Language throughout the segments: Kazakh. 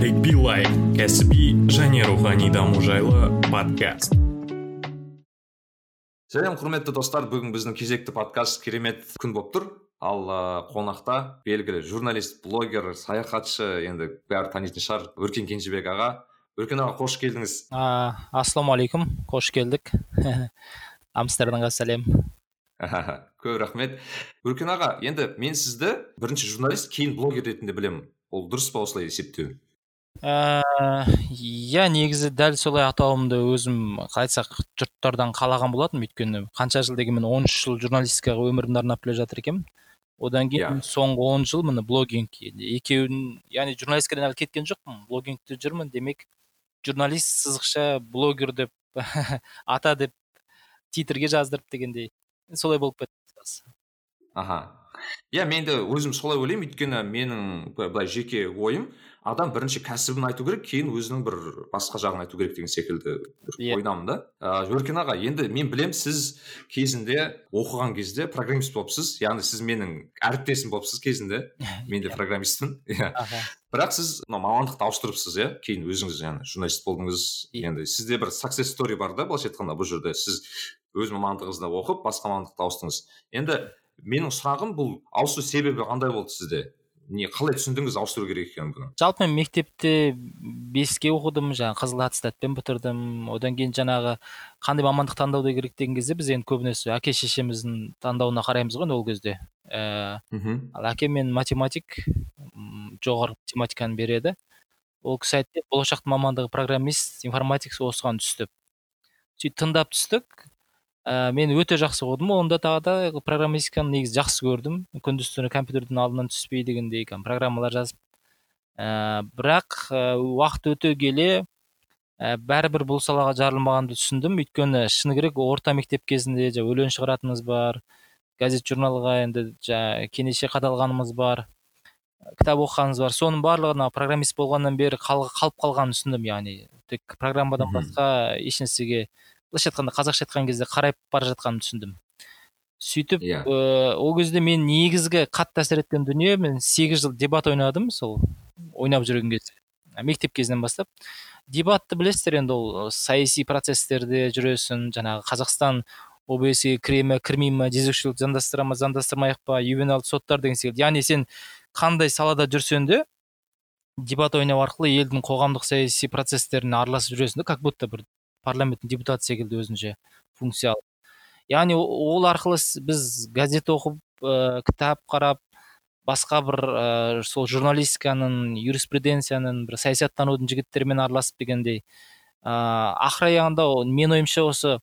тарик билай кәсіби және рухани даму жайлы подкаст. Сәлем құрметті достар. Бүгін біздің кезекті подкаст керемет күн болып тұр ал қонақта белгілі журналист блогер саяхатшы енді бәрі танитын шығар өркен кенжебек аға. Өркен аға қош келдіңіз. Ассалаумағалейкум қош келдік. Амстердамға сәлем. Көп рахмет. Өркен аға енді мен сізді бірінші журналист кейін блогер ретінде білемін. Ол дұрыс па осылай есептеу? Иә негізі дәл солай атауымды өзім қалай айтсақ жұрттардан қалаған болатынмын өйткені қанша жыл дегенмен он үш жыл журналистикаға өмірімді арнап келе жатыр екенмін. Одан кейін yeah. соңғы он жыл міне блогинг. Екеуін яғни журналистикадан әлі кеткен жоқпын блогингте жүрмін. Демек журналист сызықша блогер деп ата деп титрге жаздырып дегендей солай болып кетті аха. Иә мен де өзім солай ойлаймын. Өйткені менің былай жеке ойым адам бірінші кәсібін айту керек кейін өзінің бір басқа жағын айту керек деген секілді yeah. Иә. ойдамын да. Ыыы өркен аға енді мен білем сіз кезінде оқыған кезде программист болыпсыз. Яғни сіз менің әріптесім болыпсыз кезінде. Мен де иә. программистпін. Иә. Бірақ сіз мына мамандықты ауыстырыпсыз иә? Кейін өзіңіз яғни журналист болдыңыз. Иә. енді сізде бір success story бар да былайша айтқанда бұл жерде. Сіз өз мамандығыңызда оқып басқа мамандыққа ауыстыңыз. Енді менің сұрағым бұл ауысу себебі қандай болды сізде? Не қалай түсіндіңіз ауыстыру керек екенін бұны? Жалпы мен мектепте беске оқыдым жаңағы қызыл аттестатпен бітірдім. Одан кейін жаңағы қандай мамандық таңдау керек деген кезде біз енді көбінесе әке шешеміздің таңдауына қараймыз ғой ол кезде. Ііі ал әкем мен математик жоғары математиканы береді. Ол кісі айтты болашақтың мамандығы программист информатик осыған түс деп сөйтіп тыңдап түстік. Ә, мен өте жақсы оқыдым онда тағы да программистиканы негізі жақсы көрдім. Күндіз түні компьютердің алдынан түспей дегендей программалар жазып. Ә, бірақ ә, уақыт өте келе ә, бәрібір бұл салаға жарылмағанымды түсіндім. Өйткені шыны керек орта мектеп кезінде жаңа өлең шығаратынымыз бар газет журналға енді жаңа кенеше қадалғанымыз бар кітап оқығанымыз бар. Соның барлығына программист болғаннан бері қалып қалғанын түсіндім. Яғни тек программадан басқа ешнәрсеге былайша айтқанда қазақша айтқан кезде қарайып бара жатқанымды түсіндім сөйтіп yeah. Иә. ә, ол кезде мен негізгі қатты әсер еткен дүние мен сегіз жыл дебат ойнадым сол ойнап жүрген кезде мектеп кезінен бастап дебатты білесіздер енді ол саяси процестерде жүресің жаңағы қазақстан обсе кіре ме кірмей ма жезөкшелік заңдастыра ма заңдастырмайық па ювеналды соттар деген секілді яғни сен қандай салада жүрсең де дебат ойнау арқылы елдің қоғамдық саяси процестеріне араласып жүресің да как будто бір парламенттің депутаты секілді өзінше функция алып яғни ол арқылы біз газет оқып ә, кітап қарап басқа бір ә, сол журналистиканың юриспруденцияның бір саясаттанудың жігіттерімен араласып дегендей ә, ақыр аяғында менің ойымша осы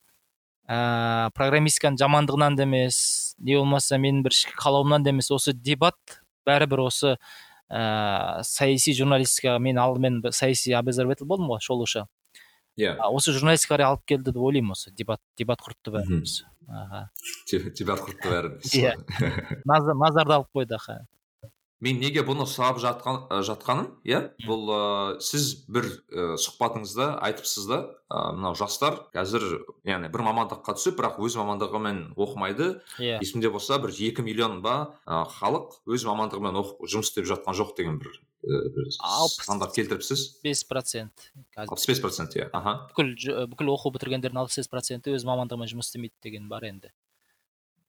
ә, программистиканың жамандығынан да емес не болмаса менің бір ішкі қалауымнан да емес осы дебат бәрібір осы ә, саяси журналистикаға мен алдымен саяси обозреватель болдым ғой шолушы. Иә. Осы журналистикаға алып келді деп ойлаймын осы. Дебат дебат құртты бәріміз. Аха. Дебат құртты бәріміз. Иә. Назарды алып қойды аха. Мен неге бұны сұрап жатқан жатқаным? Иә? Бұл ә, сіз бір ә, сұхбатыңызда айтыпсыз да ә, мынау жастар қазір яғни бір мамандыққа түсіп бірақ өз мамандығымен оқымайды. Иә. Есімде болса бір екі миллион ба ә, халық өз мамандығымен оқып жұмыс істеп жатқан жоқ деген бір сандар келтіріпсіз бес процент алпыс бес процент иә аха бүкіл бүкіл оқу бітіргендердің алпыс бес проценті өз мамандығымен жұмыс істемейді деген бар енді.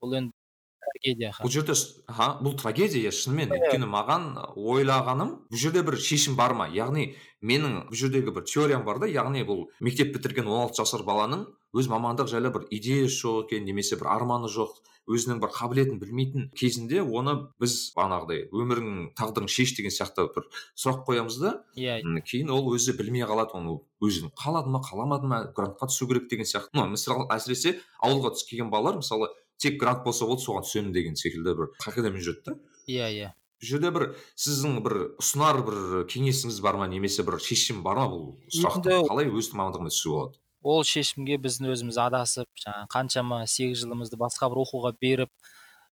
Бұл енді трагедия бұл жерде аха бұл трагедия шынымен. Өйткені маған ойлағаным бұл жерде бір шешім бар ма? Яғни менің бұл жердегі бір теориям бар да яғни бұл мектеп бітірген он алты жасар баланың өз мамандық жайлы бір идеясы жоқ екен немесе бір арманы жоқ өзінің бір қабілетін білмейтін кезінде оны біз бағанағыдай өмірің тағдырың шеш деген сияқты бір сұрақ қоямыз да. Иә. Yeah. кейін ол өзі білмей қалады оны өзі қалады ма қаламады ма грантқа түсу керек деген сияқты. Ну мысалы әсіресе ауылға келген балалар мысалы тек грант болса болды соған түсемін деген секілді бір қағидамен жүреді да иә иә. Бұл жерде бір сіздің бір ұсынар бір кеңесіңіз бар ма немесе бір шешім бар ма бұл сұрақты қалай өз мамандығына түсуге болады? Ол шешімге біздің өзіміз адасып жаңағы қаншама сегіз жылымызды басқа бір оқуға беріп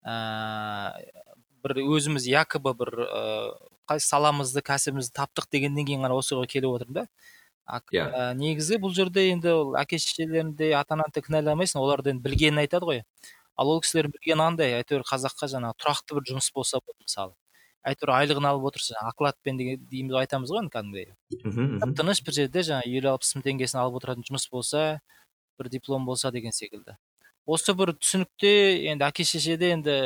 ә, бір өзіміз якобы бір ә, саламызды кәсібімізді таптық дегеннен кейін ғана осыға келіп отырмын да. Иә. негізі бұл жерде енді ол әке шешелерін ата ананы да кінәламайсың олар да енді білгенін айтады ғой. Ал ол кісілер білгені қандай әйтеуір қазаққа жаңағы тұрақты бір жұмыс болса болды мысалы. Әйтеуір айлығын алып отырса окладпен дейміз айтамыз ғой енді кәдімгідей. Тыныш бір жерде жаңағы елу алпыс мың теңгесін алып отыратын жұмыс болса бір диплом болса деген секілді. Осы бір түсінікте енді әке шеше де енді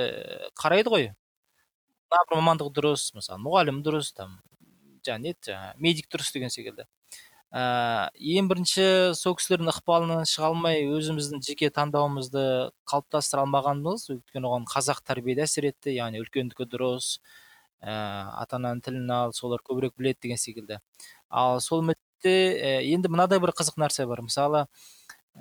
қарайды ғой. Мына бір мамандық дұрыс мысалы мұғалім дұрыс там жаңағы не еді жаңағы медик дұрыс деген секілді. Ә, ең бірінші сол кісілердің ықпалынан шыға алмай өзіміздің жеке таңдауымызды қалыптастыра алмағанымыз өйткені оған қазақ тәрбие әсер етті яғни үлкендікі дұрыс ә, ата ананың тілін ал солар көбірек біледі деген секілді. Ал сол мезетте ә, енді мынадай бір қызық нәрсе бар. Мысалы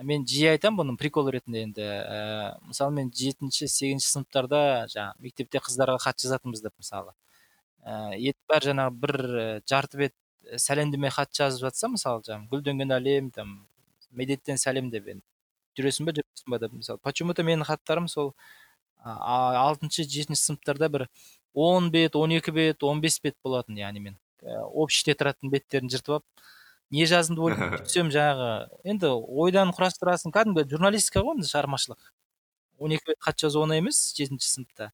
мен жиі айтамын бұны прикол ретінде енді. Ә, мысалы мен жетінші сегізінші сыныптарда жаңағы мектепте қыздарға хат жазатынбыз деп мысалы. Ә, бәрі жаңағы бір жарты бет сәлемдеме хат жазып жатса мысалы жаңағы гүлденген әлем там медеттен сәлем деп енді. Жүресің ба жүрмейсің ба деп мысалы. Почему то менің хаттарым сол алтыншы жетінші сыныптарда бір он бет он екі бет он бес бет болатын яғни мен общий тетрадтың беттерін жыртып алып не жаздым деп ойлап сөйтсем жаңағы енді ойдан құрастырасың кәдімгі журналистика ғой енді шығармашылық. он екі бет хат жазу оңай емес жетінші сыныпта.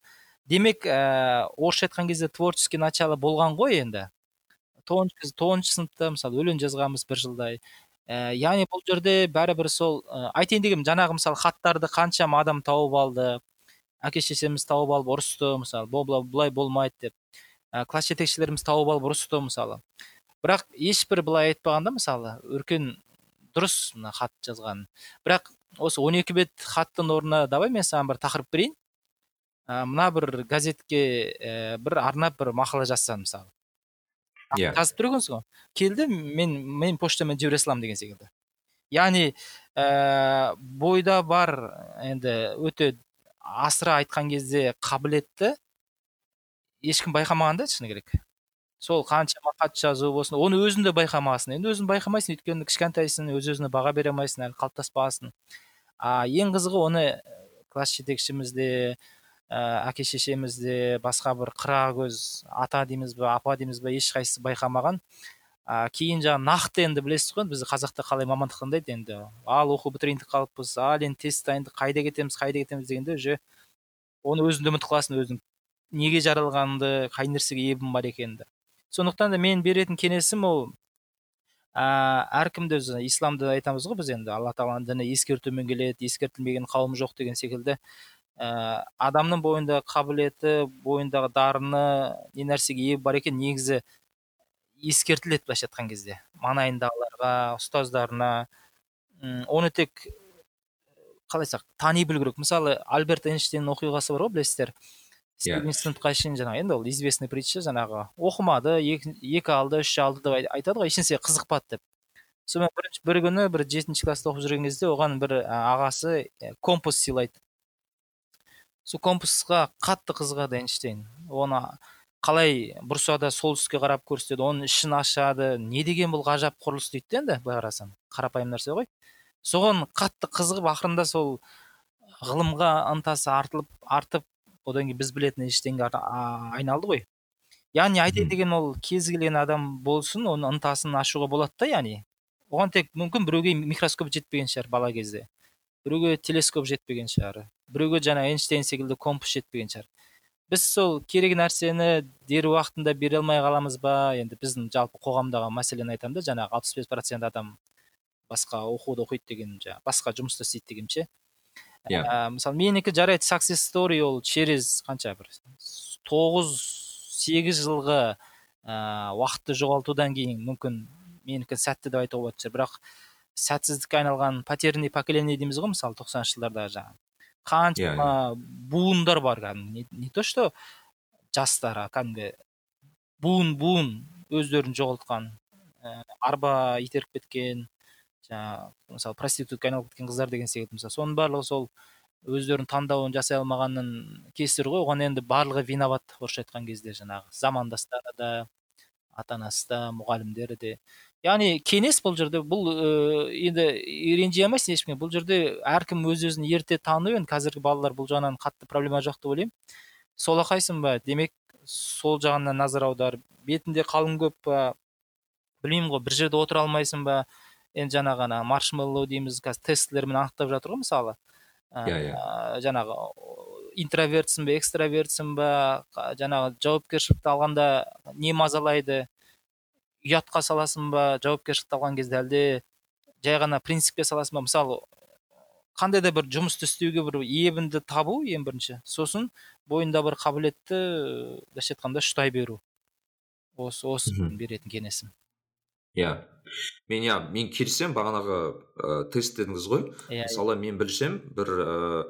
Демек ә, орысша айтқан кезде творческий начало болған ғой енді. Тоғызыншы тоғызыншы сыныпта мысалы өлең жазғанбыз бір жылдай. Ә, яғни бұл жерде бәрібір сол ә, айтайын дегенім жаңағы мысалы хаттарды қаншама адам тауып алды әке шешеміз тауып алып ұрысты мысалы былай болмайды деп. Ә, класс жетекшілеріміз тауып алып ұрысты мысалы. Бірақ ешбір былай айтпағанда мысалы өркен дұрыс мына хат жазған. Бірақ осы 12 бет хаттың орнына давай мен саған бір тақырып берейін. Ә, мына бір газетке ә, бір арнап бір мақала жазсам мысалы. Иә жазып тұр екенсің ғой келді мен мен поштамен жібере саламын деген секілді яғни ә, бойда бар енді өте асыра айтқан кезде қабілетті ешкім байқамаған да шыны керек сол қаншама хат жазу болсын оны өзің де байқамағансың енді өзің байқамайсың өйткені кішкентайсың өз өзіне баға бере алмайсың әлі қалыптаспағансың а ең қызығы оны класс жетекшіміз де ә, әке шешеміз де басқа бір қырағы көз ата дейміз ба апа дейміз ба ешқайсысы байқамаған. А кейін жаңағы нақты енді білесіз ғой бізде қазақта қалай мамандық таңдайды енді. Ал оқу бітірейін деп қалыппыз ал енді тест дайындық қайда кетеміз қайда кетеміз дегенде уже оны өзің де ұмытып қаласың өзің. Неге жаралғаныңды қай нәрсеге ебің бар екеніңді сондықтан да мен беретін кеңесім ол ә, әркімді өзі исламда айтамыз ғой біз енді. Алла тағаланың діні ескертумен келеді ескертілмеген қауым жоқ деген секілді. Ә, адамның бойындағы қабілеті бойындағы дарыны не нәрсеге ие бар екен негізі ескертіледі былайша айтқан кезде. Маңайындағыларға ұстаздарына оны тек қалай айтсақ тани білу керек. Мысалы альберт эйнштейннің оқиғасы бар ғой білесіздер. Иә. сегізінші сыныпқа шейін жаңағы енді ол известный притча жаңағы. Оқымады екі, екі алды үш алды деп айтады ғой ешнәрсеге қызықпады деп. Сонымен бірінші бір күні бір жетінші класста оқып жүрген кезде оған бір ағасы компас сыйлайды. Сол компасқа қатты қызығады эйнштейн. Оны қалай бұрса да солтүстікке қарап көрсетеді оның ішін ашады не деген бұл ғажап құрылыс дейді да енді былай қарасаң қарапайым нәрсе ғой. Соған қатты қызығып ақырында сол ғылымға ынтасы артылып артып одан кейін біз білетін ештеңеге айналды ғой. Яғни айтайын деген ол кез келген адам болсын оның ынтасын ашуға болады да яғни. Оған тек мүмкін біреуге микроскоп жетпеген шығар бала кезде. Біреуге телескоп жетпеген шығар біреуге жаңа эйнштейн секілді компас жетпеген шығар. Біз сол керек нәрсені дер уақытында бере алмай қаламыз ба? Енді біздің жалпы қоғамдағы мәселені айтамын да жаңағы алпыс бес процент адам басқа оқуды оқиды деген жаңағы басқа жұмысты істейді дегенше. Иә. Yeah. мысалы менікі жарайды success story ол через қанша бір тоғыз сегіз жылғы ә, уақытты жоғалтудан кейін мүмкін менікі сәтті деп айтуға болатын шығар. Бірақ сәтсіздікке айналған потерянный поколение дейміз ғой мысалы тоқсаныншы жылдардағы жаңағы. Қаншама yeah, буындар бар кәдімгі. Не, не то что жастар кәдімгі буын буын өздерін жоғалтқан ә, арба итеріп кеткен жаңағы мысалы проституткаға айналып кеткен қыздар деген секілді мысалы. Соның барлығы сол өздерінің таңдауын жасай алмағанның кесірі ғой. Оған енді барлығы виноват орысша айтқан кезде жаңағы замандастары да ата анасы да мұғалімдері де. Яғни кеңес бұл жерде бұл ә, енді ренжи алмайсың ешкімге. Бұл жерде әркім өз өзін ерте тану енді қазіргі балалар бұл жағынан қатты проблема жоқ деп ойлаймын. Солақайсың ба? Демек сол жағына назар аудар. Бетінде қалың көп па? Білмеймін ғой бір жерде отыра алмайсың ба? Енді жаңағы ана маршмеллоу дейміз қазір тестілермен анықтап жатыр ғой мысалы. Иә yeah, иә. жаңағы интровертсің ба экстравертсің ба? Жаңағы жауапкершілікті алғанда не мазалайды? Ұятқа саласың ба жауапкершілікті алған кезде әлде жай ғана принципке саласың ба? Мысалы қандай да бір жұмысты істеуге бір ебінді табу ең бірінші. Сосын бойында бір қабілетті былайша айтқанда ұштай беру. Осы осы беретін кеңесім. Иә. Мен иә мен келісемін бағанағы ә, тест дедіңіз ғой. Иә, мысалы мен білсем бір ә,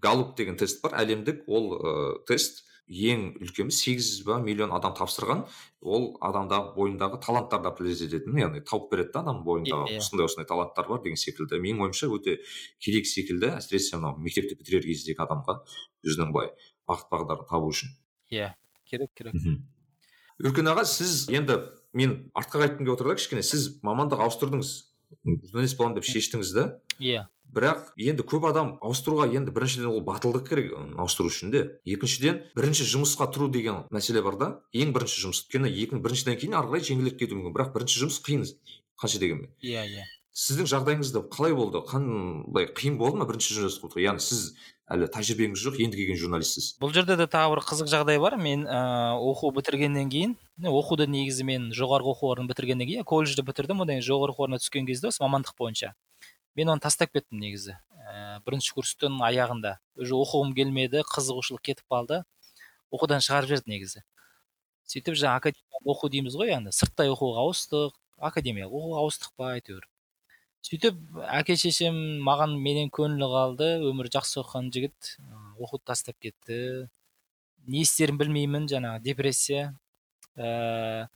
галуп деген тест бар әлемдік ол ә, тест. Ең үлкені сегіз ба миллион адам тапсырған. Ол адамдағы бойындағы таланттарды определить ететін яғни тауып береді да адамның бойындағы yeah, осындай осындай таланттар бар деген секілді. Менің ойымша өте керек секілді. Әсіресе мынау мектепті бітірер кездегі адамға өзінің былай бағыт бағдарын табу үшін. Иә керек керек. Өркен аға сіз енді мен артқа қайтқым келіп отыр да кішкене. Сіз мамандық ауыстырдыңыз. Журналист боламын деп шештіңіз да. Иә. Бірақ енді көп адам ауыстыруға енді біріншіден ол батылдық керек ауыстыру үшін де. Екіншіден бірінші жұмысқа тұру деген мәселе бар да. Ең бірінші жұмыс өйткені екі біріншіден кейін ары қарай жеңілдеп кетуі мүмкін. Бірақ бірінші жұмыс қиын қанша дегенмен иә иә. Сіздің жағдайыңызда қалай болды? Қандай қиын болды ма бірінші жұмыс яғни сіз әлі тәжірибеңіз жоқ енді келген журналистсіз? Бұл жерде де тағы бір қызық жағдай бар. Мен ә, оқу бітіргеннен кейін оқуды негізі мен жоғарғы оқу орнын бітіргеннен кейін колледжді бітірдім. Одан кейін жоғарғы оқу орнына түскен кезде осы мамандық бойынша мен оны тастап кеттім негізі. Ә, бірінші курстың аяғында. Уже оқығым келмеді қызығушылық кетіп қалды. Оқудан шығарып жіберді негізі. Сөйтіп жаңағы академиялық оқу дейміз ғой яғни сырттай оқуға ауыстық академиялық оқуға ауыстық па әйтеуір. Сөйтіп әке шешем маған менен көңілі қалды өмірі жақсы оқыған жігіт оқуды тастап кетті. Не істерін білмеймін жаңағы депрессия. Ә,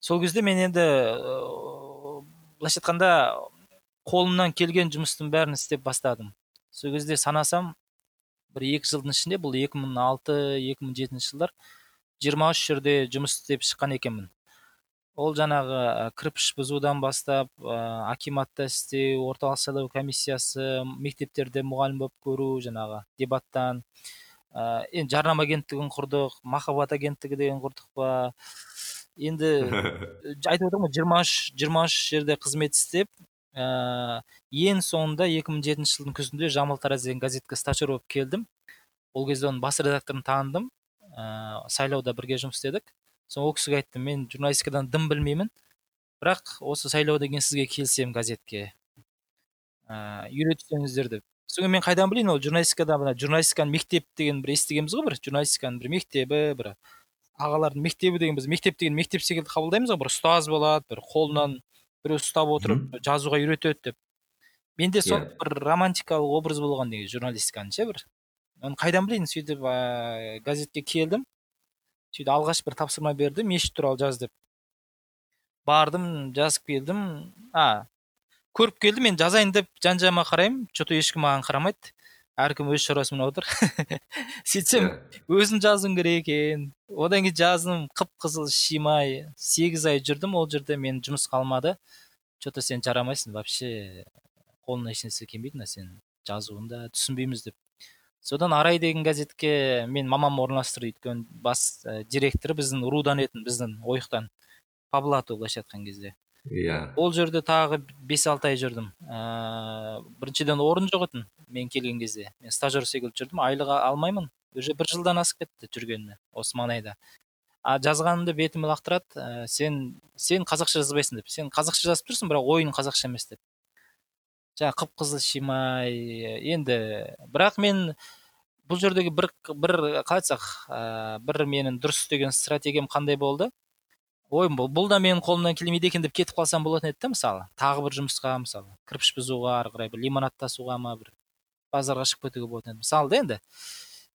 сол кезде мен енді былайша айтқанда қолымнан келген жұмыстың бәрін істеп бастадым. Сол кезде санасам бір екі жылдың ішінде бұл 2006-2007 жылдар 23 жерде жұмыс істеп шыққан екенмін. Ол жаңағы кірпіш бұзудан бастап ә, акиматта істеу орталық сайлау комиссиясы мектептерде мұғалім болып көру жаңағы дебаттан ә, енді жарнама агенттігін құрдық махаббат агенттігі деген құрдық па. Енді айтып отырмын ғой жиырма үш жиырма үш жерде қызмет істеп ә, ең соңында 2007 жылдың күзінде жамал тараз деген газетке стажер болып келдім. Ол кезде оның бас редакторын таныдым. Ә, сайлауда бірге жұмыс істедік. Соң ол кісіге айттым мен журналистикадан дым білмеймін бірақ осы сайлаудан кейін сізге келісемін газетке ә, үйретсеңіздер деп. Содан мен қайдан білейін ол журналистикада мына журналистиканың мектеп деген бір естігенбіз ғой бір журналистиканың бір мектебі бір ағалардың мектебі деген біз мектеп деген мектеп секілді қабылдаймыз ғой бір ұстаз болады бір қолынан біреу ұстап отырып жазуға үйретеді деп. Менде сол yeah. бір романтикалық образ болған негізі журналистиканың ше бір. Оны қайдан білейін? Сөйтіп ә, газетке келдім. Сөйтіп алғаш бір тапсырма берді мешіт туралы жаз деп. Бардым жазып келдім. А көріп келді мен жазайын деп жан жағыма қараймын. Че то ешкім маған қарамайды. Әркім өз шаруасымен отыр. Сөйтсем өзім жазуым керек екен. Одан кейін жаздым қып қызыл шимай сегіз ай жүрдім ол жерде мен жұмысқа алмады че то сен жарамайсың вообще қолыңнан ешнәрсе келмейді мына сен жазуында түсінбейміз деп. Содан арай деген газетке мен мамам орналастырды өйткені бас ә, директоры біздің рудан етін біздің ойықтан по блату былайша айтқан кезде. Иә. Ол жерде тағы бес алты ай жүрдім. Ә, біріншіден орын жоқ етін мен келген кезде. Мен стажер секілді жүрдім. Айлық алмаймын. Уже бір жылдан асып кетті жүргеніме осы маңайда а жазғанымды бетіме лақтырады. Ә, сен сен қазақша жазбайсың деп. Сен қазақша жазып тұрсың бірақ ойың қазақша емес деп. Жаңағы қып қызыл шимай. Енді бірақ мен бұл жердегі бір бір қалай айтсақ ә, бір менің дұрыс істеген стратегиям қандай болды? Ой бұл, бұл да менің қолымнан келмейді екен деп кетіп қалсам болатын еді да мысалы. Тағы бір жұмысқа мысалы кірпіш бұзуға ары қарай бір лимонад тасуға ма бір базарға шығып кетуге болатын еді. Мысалы да енді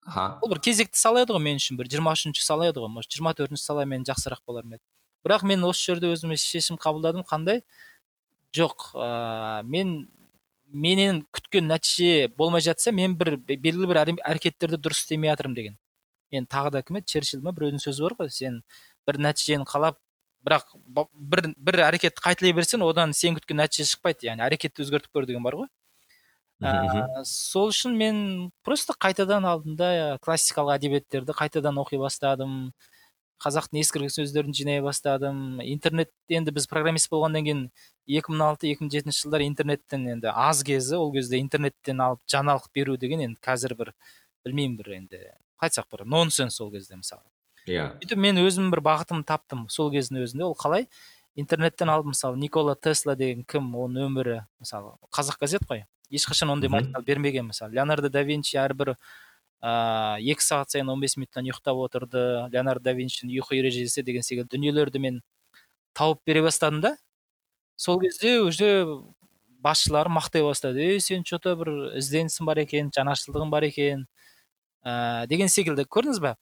аха. бұл бір кезекті сала еді ғой мен үшін бір жиырма үшінші сала еді ғой. Может жиырма төртінші сала мен жақсырақ болар ма еді. Бірақ мен осы жерде өзіме шешім қабылдадым қандай? Жоқ ә, мен менен күткен нәтиже болмай жатса мен бір белгілі бір әрекеттерді дұрыс істемей жатырмын деген. Енді тағы да кім еді? Черчилль ма? Біреудің сөзі бар ғой. Сен бір нәтижені қалап бірақ бір бір әрекетті қайталай берсең одан сен күткен нәтиже шықпайды. яғни әрекетті өзгертіп көр деген бар ғой. Ә, сол үшін мен просто қайтадан алдында классикалық әдебиеттерді қайтадан оқи бастадым. Қазақтың ескірген сөздерін жинай бастадым. Интернет енді біз программист болғаннан кейін екі мың алты екі мың жетінші жылдар интернеттен енді аз кезі ол кезде интернеттен алып жаңалық беру деген енді қазір бір білмеймін бір енді қалай айтсақ бір нонсенс сол кезде мысалы. Иә. сөйтіп мен өзім бір бағытымды таптым сол кездің өзінде. Ол қалай? Интернеттен алдым мысалы никола тесла деген кім оның өмірі мысалы қазақ газет қой. Ешқашан ондай материал бермеген мысалы. Леонардо да винчи әрбір ыыы екі сағат сайын он бес минуттан ұйықтап отырды. Леонардо да винчидің ұйқы ережесі деген секілді дүниелерді мен тауып бере бастадым да. Сол кезде уже басшылар мақтай бастады. Ей сен че то бір ізденісің бар екен жаңашылдығың бар екен ә, деген секілді. Көрдіңіз ба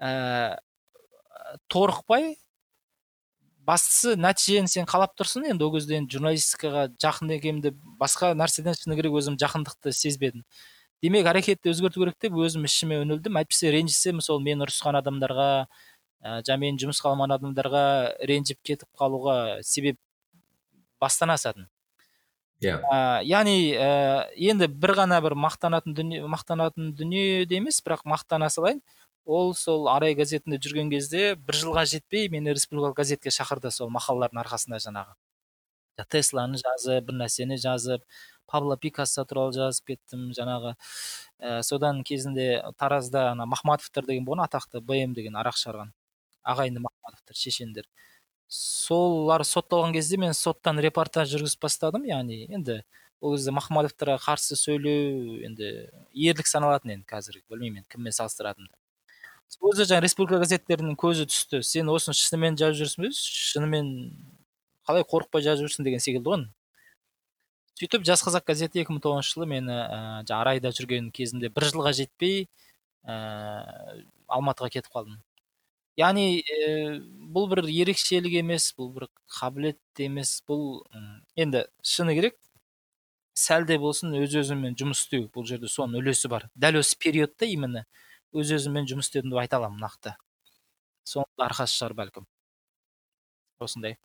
ә, торықпай бастысы нәтижені сен қалап тұрсың енді ол кезде енді журналистикаға жақын екенімді басқа нәрседен шыны керек өзім жақындықты сезбедім. Демек әрекетті өзгерту керек деп өзім ішіме үнілдім әйтпесе ренжісем сол мен ұрысқан адамдарға ә, жаңа менің жұмысқа алмаған адамдарға ренжіп кетіп қалуға себеп бастан асатын иә. Ә, яғни ә, енді бір ғана бір мақтанатын дүние мақтанатын дүние де емес бірақ мақтана салайын. Ол сол арай газетінде жүрген кезде бір жылға жетпей мені республикалық газетке шақырды сол мақалалардың арқасында жаңағы. Тесланы жазып бір нәрсені жазып пабло пикассо туралы жазып кеттім жаңағы ә, содан кезінде таразда ана махматовтар деген болған атақты бм деген арақ шығарған ағайынды махматовтар шешендер. Солар сотталған кезде мен соттан репортаж жүргізіп бастадым яғни енді ол кезде махматовтарға қарсы сөйлеу енді ерлік саналатын енді қазір білмеймін енді кіммен салыстыратынымды. Өзі жаңағы республика газеттерінің көзі түсті. Сен осыны шынымен жазып жүрсің бе? Шынымен қалай қорықпай жазып жүрсің деген секілді ғой сөйтіп жас қазақ газеті екі мың тоғызыншы жылы мені ә, арайда жүрген кезімде бір жылға жетпей ә, алматыға кетіп қалдым. Яғни ә, бұл бір ерекшелік емес бұл бір қабілет емес бұл енді шыны керек сәл де болсын өз өзіммен жұмыс істеу. Бұл жерде соның үлесі бар. Дәл осы периодта именно өз өзіммен жұмыс істедім деп айта аламын нақты. Соның арқасы шығар бәлкім. Осындай.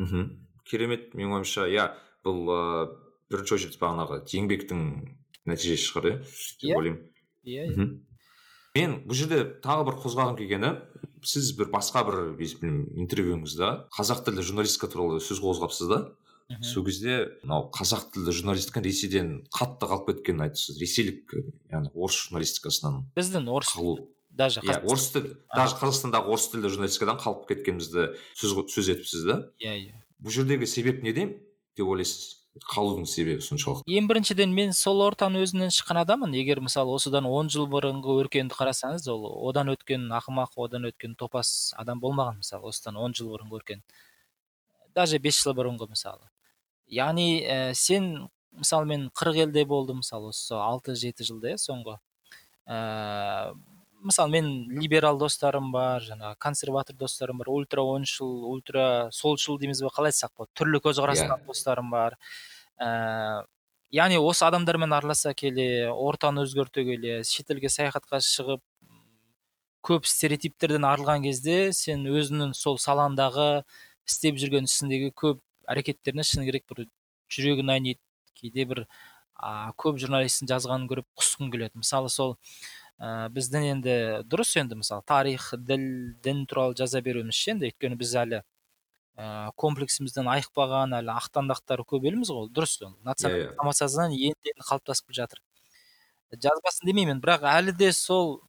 Мхм. Керемет менің ойымша. Иә бұл ыыы бірінші очередь бағанағы еңбектің нәтижесі шығар иә деп Иә. ойлаймын. Иә мхм. Мен бұл жерде тағы бір қозғағым келгені сіз бір басқа бір білмеймін, интервьюңызда қазақ тілді журналистика туралы сөз қозғапсыз да. Сол кезде мынау қазақ тілді журналистика ресейден қатты қалып кеткенін айттыңыз ресейлік яғни орыс журналистикасынан біздің орыс қалу. даже иә орыс тіл даже қазақстандағы орыс тілді журналистикадан қалып кеткенімізді сөз сөз етіпсіз да. Иә иә. Бұл жердегі себеп неде деп ойлайсыз қалудың себебі соншалықты. Ең біріншіден мен сол ортаның өзінен шыққан адаммын. Егер мысалы осыдан он жыл бұрынғы өркенді қарасаңыз ол одан өткен ақымақ одан өткен топас адам болмаған мысалы осыдан он жыл бұрынғы өркен даже бес жыл бұрынғы мысалы. Яғни ә, сен мысалы мен қырық елде болдым мысалы осы алты жеті жылда иә соңғы. Ә, мысалы мен либерал достарым бар жаңағы консерватор достарым бар ультра оңшыл ультра солшыл дейміз ба қалай айтсақ болады түрлі көзқарастағы достарым бар. Ә, яғни осы адамдармен араласа келе ортаны өзгерте келе шетелге саяхатқа шығып көп стереотиптерден арылған кезде сен өзіңнің сол салаңдағы істеп жүрген ісіндегі көп әрекеттеріне шыны керек бір жүрегің айниды кейде бір а, көп журналисттің жазғанын көріп құсқың келеді. Мысалы сол ә, біздің енді дұрыс енді мысалы тарих діл дін туралы жаза беруіміз ше енді өйткені біз әлі ә, комплексімізден айықпаған әлі ақтаңдақтары көп елміз ғой дұрыс ол. Иә. самосознание енді енді қалыптасып келе жатыр. Жазбасын демеймін бірақ әлі де сол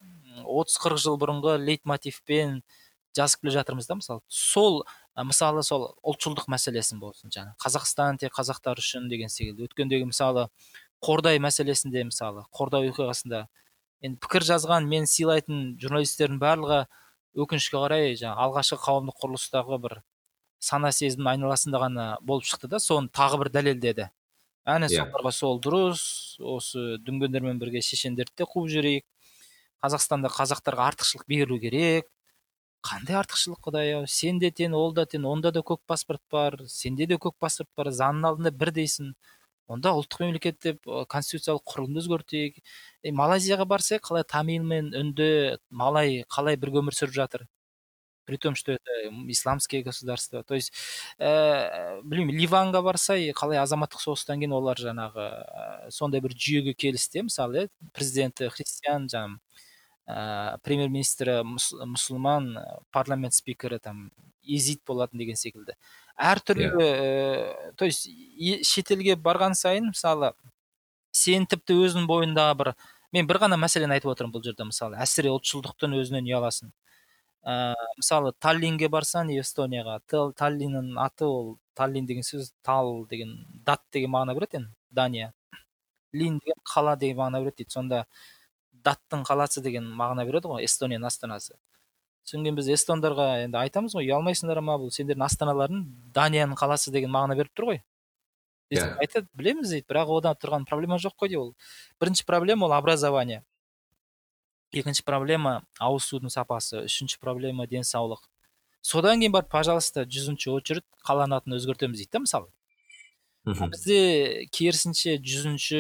отыз қырық жыл бұрынғы лейтмотивпен жазып келе жатырмыз да мысалы. Сол мысалы сол ұлтшылдық мәселесін болсын жаңағы қазақстан тек қазақтар үшін деген секілді. Өткендегі мысалы қордай мәселесінде мысалы қордай оқиғасында енді пікір жазған мен сыйлайтын журналистердің барлығы өкінішке қарай жаңағы алғашқы қауымдық құрылыстағы бір сана сезімнің айналасында ғана болып шықты да соны тағы бір дәлелдеді. Әне Иә. соларға сол дұрыс осы дүнгендермен бірге шешендерді де қуып жіберейік қазақстанда қазақтарға артықшылық берілу керек. Қандай артықшылық құдай ау? Сен де тең ол да тең онда да көк паспорт бар сенде де көк паспорт бар заңның алдында бірдейсің онда ұлттық мемлекет деп конституциялық құрылымды өзгертейік. Е, малайзияға барсақ қалай тамил мен үнді малай қалай бірге өмір сүріп жатыр? При том что это исламские государства. То есть ә, білмеймін ливанға барса е, қалай азаматтық соғыстан кейін олар жаңағы сондай бір жүйеге келісті мысалы иә президенті христиан жаңағы ә, премьер министрі мұс- мұсылман ә, парламент спикері там езид болатын деген секілді. Әртүрлі ә, то есть шетелге барған сайын мысалы сен тіпті өзің бойындағы бір мен бір ғана мәселені айтып отырмын бұл жерде мысалы әсіре ұлтшылдықтың өзінен ұяласың. Ә, мысалы таллинге барсаң эстонияға таллиннің аты ол таллин деген сөз тал деген дат деген мағына береді енді дания. Лин деген қала деген мағына береді дейді. Сонда даттың қаласы деген мағына береді ғой эстонияның астанасы. Содан кейін біз эстондарға енді айтамыз ғой ұялмайсыңдар ма бұл сендердің астаналарың данияның қаласы деген мағына беріп тұр ғой. Yeah. айтады білеміз дейді бірақ одан тұрған проблема жоқ қой дейді ол. Бірінші проблема ол образование. Екінші проблема ауыз судың сапасы. Үшінші проблема денсаулық. Содан кейін барып пожалуйста жүзінші очередь қаланың атын өзгертеміз дейді да мысалы. Бізде керісінше жүзінші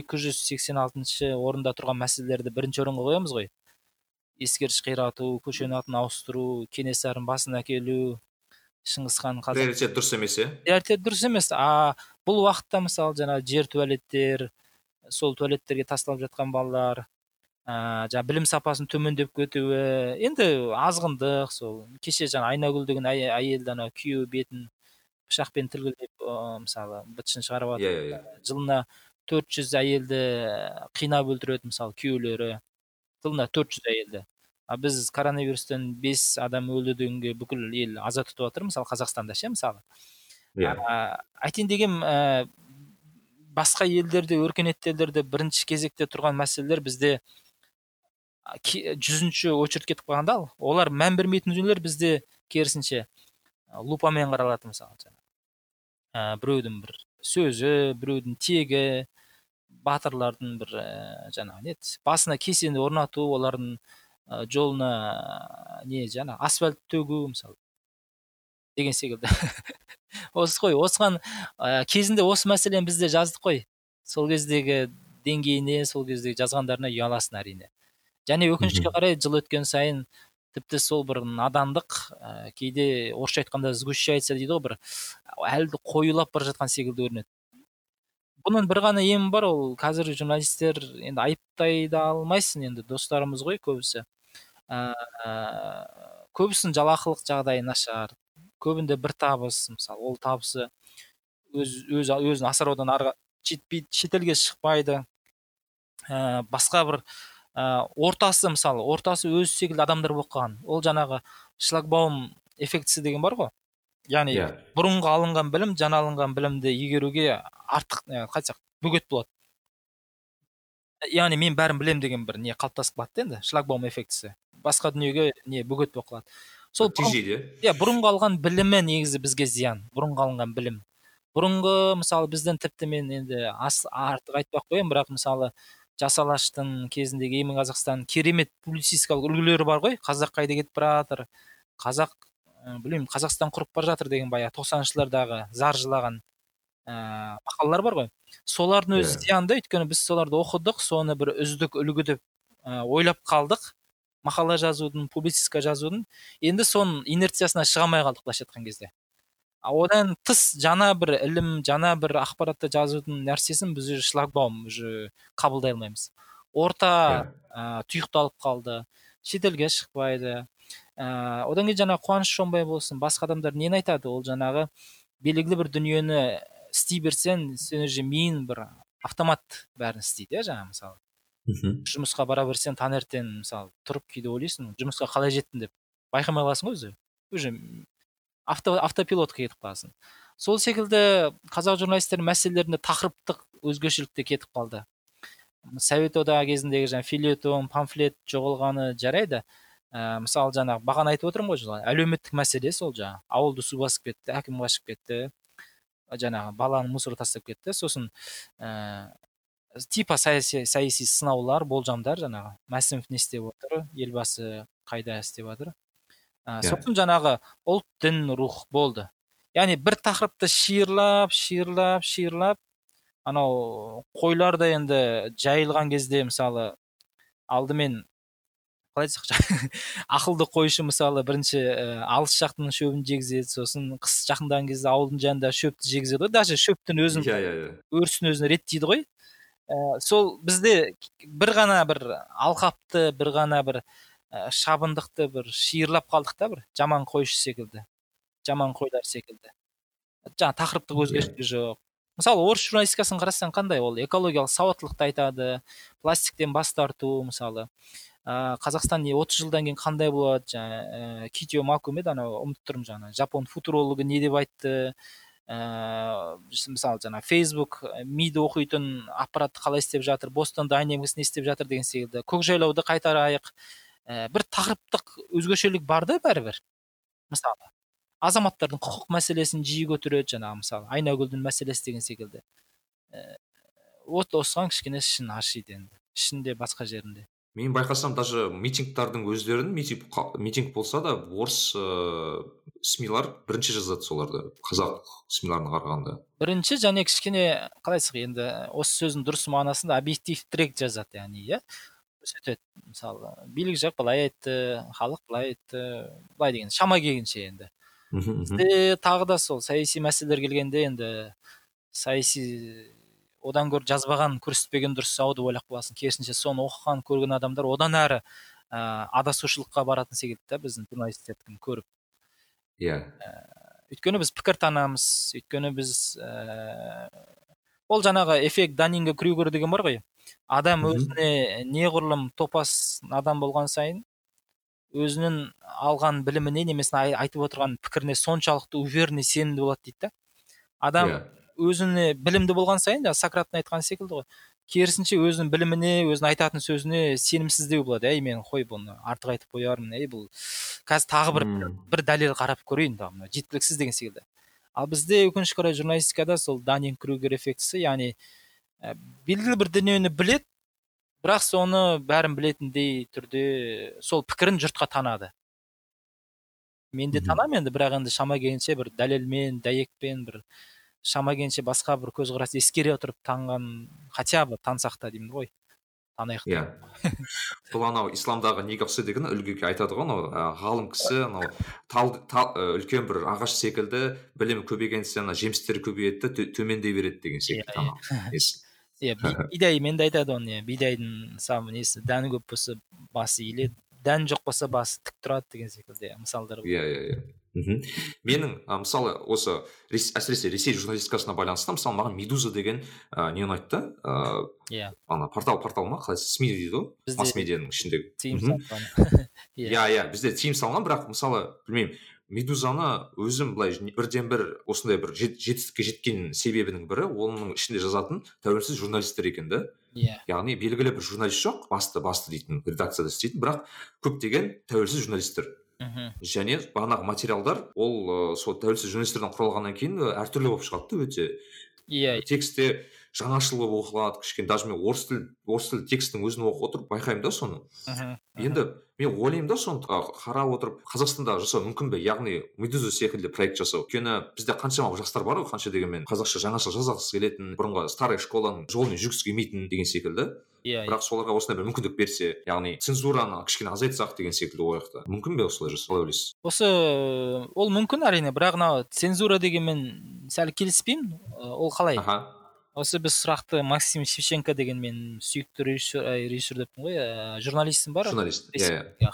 екі жүз сексен алтыншы орында тұрған мәселелерді бірінші орынға қоямыз ғой. Ескерткіш қирату көшенің атын ауыстыру кенесарының басын әкелу шыңғыс хан приоритет дұрыс емес иә? Приоритет дұрыс емес. А бұл уақытта мысалы жаңағы жер туалеттер сол туалеттерге тасталып жатқан балалар ә, жаңағы білім сапасының төмендеп кетуі енді азғындық сол. Кеше жаңа айнагүл деген әйелді ана күйеуі бетін пышақпен тілгілеп мысалы бытышын шығарып жатыр иә, иә, иә. жылына төрт жүз әйелді қинап өлтіреді мысалы күйеулері. Жылына төрт жүз әйелді. А біз коронавирустан бес адам өлді дегенге бүкіл ел аза тұтып жатыр мысалы қазақстанда ше мысалы. Иә. Айтайын дегенім ә, басқа елдерде өркениетті елдерде бірінші кезекте тұрған мәселелер бізде жүзінші очередь кетіп қалғанда ал олар мән бермейтін дүниелер бізде керісінше лупамен қаралады мысалы. Ә, біреудің бір сөзі біреудің тегі батырлардың бір ә, жаңағы не басына кесені орнату олардың ә, жолына не жаңа асфальт төгу мысалы деген секілді. Осы ғой осыған ә, кезінде осы мәселені бізде жаздық қой. Сол кездегі деңгейіне сол кездегі жазғандарына ұяласың әрине және өкінішке қарай жыл өткен сайын тіпті сол бір надандық ә, кейде орысша айтқанда сгущается дейді ғой бір әлі қоюлап бара жатқан секілді көрінеді. Бұның бір ғана емі бар ол қазір журналистер енді айыптай да алмайсың енді достарымыз ғой көбісі. Ә, көбісінің жалақылық жағдайы нашар көбінде бір табыс мысалы ол табысы өз, өз өзін асыраудан арға жетпейді шетелге шықпайды. Ә, басқа бір ә, ортасы мысалы ортасы өзі секілді адамдар болып қалған. Ол жаңағы шлагбаум эффектісі деген бар ғой. Яғни yeah. Иә. бұрынғы алынған білім жаңа алынған білімді игеруге артық қалай айтсақ бөгет болады. Яғни мен бәрін білем деген бір не қалыптасып қалады да енді шлагбаум эффектісі. Басқа дүниеге не бөгет болып қалады. Сол тежейді иә? бұрынғы алған білімі негізі бізге зиян бұрынғы алынған білім. Бұрынғы мысалы біздің тіпті мен енді артық айтпай ақ қояйын бірақ мысалы жас алаштың кезіндегі егемен қазақстан керемет публицистикалық үлгілері бар ғой. Қазақ қайда кетіп бара жатыр? Қазақ ә, білмеймін қазақстан құрып бара жатыр деген баяғы тоқсаныншы жылдардағы зар жылаған ә, мақалалар бар ғой. Солардың өзі yeah. зиянды. Өйткені біз соларды оқыдық соны бір үздік үлгі деп ә, ойлап қалдық. Мақала жазудың публицистика жазудың. Енді соның инерциясына шыға алмай қалдық былайша айтқан кезде. Одан тыс жаңа бір ілім жаңа бір ақпаратты жазудың нәрсесін біз уже шлагбаум уже қабылдай алмаймыз. Орта ә, тұйықталып қалды шетелге шықпайды. Ә, одан кейін жаңағы қуаныш шонбай болсын басқа адамдар нені айтады? Ол жаңағы белгілі бір дүниені істей берсең сен уже миың бір автомат бәрін істейді иә жаңағы мысалы. Мхм. Жұмысқа бара берсең таңертең мысалы тұрып кейде ойлайсың жұмысқа қалай жеттім деп байқамай қаласың ғой өзі. Уже авто, автопилотқа кетіп қаласың сол секілді қазақ журналистерінің мәселелерінде тақырыптық өзгешелік те кетіп қалды. Совет одағы кезіндегі жаңағы филетон памфлет жоғалғаны жарайды. Ә, мысалы жаңағы бағана айтып отырмын ғой әлеуметтік мәселе сол жаңағы. Ауылды су басып кетті әкім қашып кетті. Жаңағы баланы мусор тастап кетті. Сосын ә, типа саяси, саяси сынаулар болжамдар жаңағы. Мәсімов не істеп отыр? Елбасы қайда істеп жатыр ә, сосын жаңағы ұлт дін рух болды. Яғни бір тақырыпты шиырлап шиырлап шиырлап анау қойлар енді жайылған кезде мысалы алдымен қалай айтсақ ақылды қойшы мысалы бірінші ә, алыс жақтың шөбін жегізеді сосын қыс жақындаған кезде ауылдың жанында шөпті жегізеді ғой. Даже шөптің өзін иә иә өрісін өзін реттейді ғой. Ә, сол бізде бір ғана бір алқапты бір ғана бір ә, шабындықты бір шиырлап қалдық та бір жаман қойшы секілді жаман қойлар секілді. Жаңа тақырыптық өзгешілік жоқ. Мысалы орыс журналистикасын қарасаң қандай ол? Экологиялық сауаттылықты айтады пластиктен бас тарту мысалы. Ә, қазақстан не отыз жылдан кейін қандай болады? Жаңа ә, китио макум еді анау ұмытып тұрмын жаңа. Жапон футурологы не деп айтты? Ә, мысалы жаңа фейсбук миды оқитын аппаратты қалай істеп жатыр? Бостон дайнамикс не істеп жатыр деген секілді. Көкжайлауды қайтарайық. Ә, бір тақырыптық өзгешелік бар да бәрібір. Мысалы азаматтардың құқық мәселесін жиі көтереді жаңағы мысалы айнагүлдің мәселесі деген секілді. Ә, вот осыған кішкене ішін ашиды енді. Ішінде басқа жерінде. Мен байқасам даже митингтардың өздерін митинг, митинг болса да орыс ыыы ә, смилар бірінші жазады соларды қазақ смиларына қарағанда. Бірінші және кішкене қалайсық енді осы сөздің дұрыс мағынасында объективтірек жазады яғни иә? Көрсетеді. Мысалы билік жақ былай айтты халық былай айтты былай деген шама келгенше енді. Бізде тағы да сол саяси мәселелер келгенде енді саяси одан гөрі жазбаған көрсетпеген дұрыс ау деп ойлап қаласың. Керісінше соны оқыған көрген адамдар одан әрі ә, адасушылыққа баратын секілді да біздің журналистердікін көріп. Иә. Өйткені біз пікір танамыз өйткені біз ә, ол жаңағы эффект данинга крюгер деген бар ғой. Адам өзіне неғұрлым топас адам болған сайын өзінің алған біліміне немесе айтып отырған пікіріне соншалықты уверенный сенімді болады дейді да. Адам yeah өзіне білімді болған сайын жаңағы сократтың айтқаны секілді ғой. Керісінше өзінің біліміне өзінің айтатын сөзіне сенімсіздеу болады әй мен қой бұны артық айтып қоярмын әй бұл қазір тағы бір бір дәлел қарап көрейін мына жеткіліксіз деген секілді. Ал бізде өкінішке орай журналистикада сол данинг крюгер эффектісі яғни ә, белгілі бір дүниені білет, бірақ соны бәрін білетіндей түрде сол пікірін жұртқа танады. Мен де танамын енді бірақ енді шама келгенше бір дәлелмен дәйекпен бір шама келгенше басқа бір көзқарас ескере отырып танған хотя бы тансақ та деймін ғой танайық иә. Бұл анау исламдағы негасы деген үлгіге айтады ғой анау ғалым кісі анау тал, тал үлкен бір ағаш секілді білімі көбейген сайын жемістері көбейеді да төмендей береді деген секілді иә бидаймен де айтады оны иә бидайдың самы несі дәні көп болса басы иіледі дән жоқ болса басы тік тұрады деген секілді мысалдар иә иә иә мхм менің ә, мысалы осы рес, әсіресе ресей журналистикасына байланысты мысалы маған медуза деген ә, не ұнайды да ыыы иә ана портал портал ма қалай сми дейді ғой масс медианың ішіндегі тыйым салынған иә иә бізде тыйым салынған бірақ мысалы білмеймін медузаны өзім былай бірден бір осындай бір жетістікке жеткен себебінің бірі оның ішінде жазатын тәуелсіз журналистер екен да. Иә. Яғни белгілі бір журналист жоқ басты басты дейтін редакцияда істейтін бірақ көптеген тәуелсіз журналистер. Мхм. Және бағанағы материалдар ол сол тәуелсіз журналистерден құралғаннан кейін әртүрлі болып шығады да өте. Иә. Текстте жаңашыл болып оқылады кішкене. Даже мен орыс тіл орыс тіл текстің өзін оқып отырып байқаймын да соны. Енді мен ойлаймын да соны қарап отырып қазақстанда жасау мүмкін бе? Яғни медуза секілді проект жасау. Өйткені бізде қаншама жастар бар ғой қанша дегенмен. Қазақша жаңаша жазғысы келетін бұрынғы старый школаның жолымен жүргісі келмейтін деген секілді. Иә бірақ соларға осындай бір мүмкіндік берсе яғни цензураны кішкене азайтсақ деген секілді қояйық мүмкін бе осылай жасау? Қалай ойлайсыз? Осы ол мүмкін әрине бірақ мынау цензура дегенмен сәл келіспеймін. Ол қалай? Аха. Осы біз сұрақты максим шевченко деген мен сүйікті режиссер режиссер деппін ғой ә, журналистім бар. Журналист иә иә.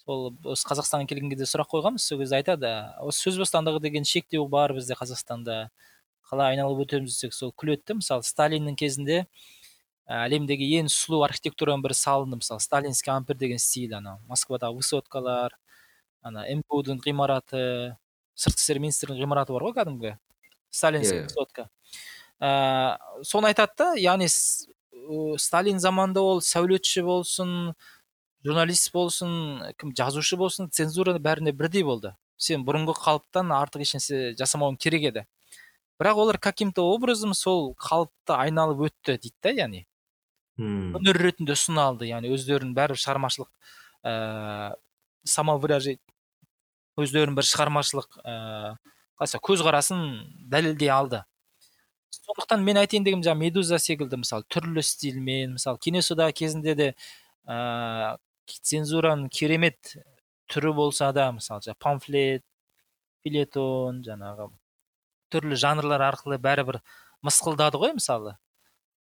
сол осы қазақстанға келген кезде сұрақ қойғанбыз сол кезде айтады осы сөз бостандығы деген шектеу бар бізде қазақстанда қалай айналып өтеміз десек сол күледі да мысалы сталиннің кезінде әлемдегі ең сұлу архитектураның бірі салынды. Мысалы сталинский ампир деген стиль анау москвадағы высоткалар ана мпудың ғимараты сыртқы істер министрінің ғимараты бар ғой кәдімгі сталинский yeah, высотка. Ә, соны айтады да яғни сталин заманында ол сәулетші болсын журналист болсын кім жазушы болсын цензура бәріне бірдей болды. Сен бұрынғы қалыптан артық ешнәрсе жасамауың керек еді. Бірақ олар каким то образом сол қалыпты айналып өтті дейді да яғни. Өнер ретінде ұсына алды яғни өздерінің бәрібір шығармашылық ә, самовыражение өздерінің бір шығармашылық ыыы қалай көзқарасын дәлелдей алды. Сондықтан мен айтайын дегенім жаңағы медуза секілді мысалы түрлі стильмен мысалы кеңес одағы кезінде де ә, цензураның керемет түрі болса да мысалы жаңағы памфлет филетон жаңағы түрлі жанрлар арқылы бәрібір мысқылдады ғой мысалы.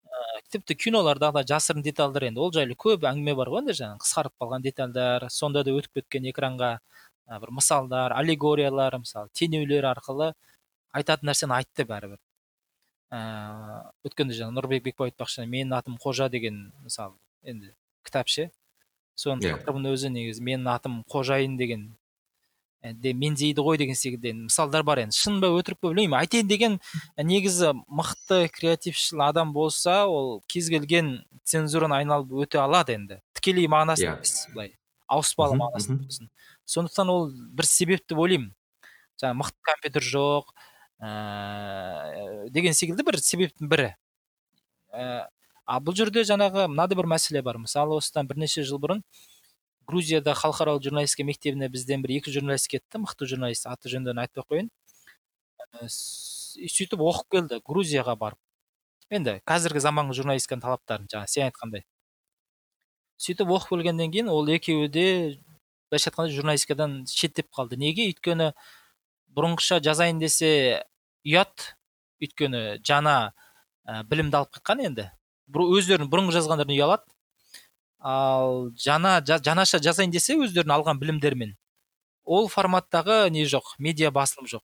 Ә, тіпті киноларда да жасырын детальдар енді ол жайлы көп әңгіме бар ғой енді жаңағы қысқарып қалған детальдар сонда да өтіп кеткен экранға ә, бір мысалдар аллегориялар мысалы теңеулер арқылы айтатын нәрсені айтты бәрібір. Ә, өткенде жаңа нұрбек бекбай айтпақшы менің атым қожа деген мысалы енді кітап ше соның Иә. тақырыбының өзі негізі менің атым қожайын деген де меңзейді ғой деген секілді мысалдар бар енді. Шын ба өтірік па білмеймін айтайын деген негізі мықты креатившіл адам болса ол кез келген цензураны айналып өте алады енді. Тікелей мағынасы Иә. емес былай ауыспалы болсын. Сондықтан ол бір себеп деп ойлаймын. Жаңағы мықты компьютер жоқ ыыы деген секілді бір себептің бірі. Ә, а бұл жерде жаңағы мынадай бір мәселе бар. Мысалы осыдан бірнеше жыл бұрын грузияда халықаралық журналистика мектебіне бізден бір екі журналист кетті. Мықты журналист аты жөндерін айтпай ақ қояйын Ә, сөйтіп оқып келді грузияға барып. Енді қазіргі заманғы журналистиканың талаптарын жаңа сен айтқандай. Сөйтіп оқып келгеннен кейін ол екеуі де былайша айтқанда журналистикадан шеттеп қалды. Неге? Өйткені бұрынғыша жазайын десе ұят. Өйткені жаңа ә, білімді алып қайтқан енді. Бұр- өздерінің бұрынғы жазғандарынан ұялады. Ал жаңа жа- жаңаша жазайын десе өздерінің алған білімдерімен. Ол форматтағы не жоқ? Медиа басылым жоқ.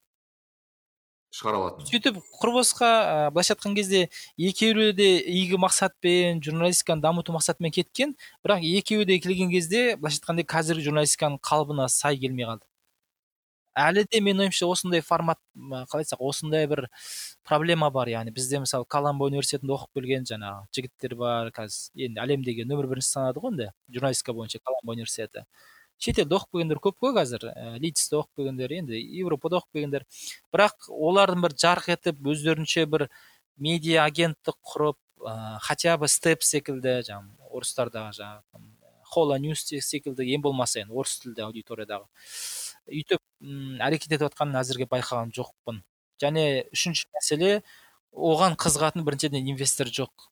Шығара алатын сөйтіп құр босқа ә, былайша айтқан кезде екеуі де игі мақсатпен журналистиканы дамыту мақсатымен кеткен. Бірақ екеуі де келген кезде былайша айтқанда қазіргі журналистиканың қалыбына сай келмей қалды. Әлі де менің ойымша осындай формат қалай айтсақ осындай бір проблема бар яғни. Бізде мысалы колумбо университетінде оқып келген жаңағы жігіттер бар қазір енді әлемдегі нөмір бірінші санады ғой енді журналистика бойынша колумбо университеті. Шетелде оқып келгендер көп қой қазір ә, лидсте оқып келгендер енді европада оқып келгендер. Бірақ олардың бір жарқ етіп өздерінше бір медиа агенттік құрып ә, хотя бы степ секілді жаңағы орыстардағы жаңағы хола ньюс секілді ең болмаса енді орыс тілді аудиториядағы. Өйтіп м, әрекет етіп жатқанын әзірге байқаған жоқпын. Және үшінші мәселе оған қызығатын біріншіден инвестор жоқ.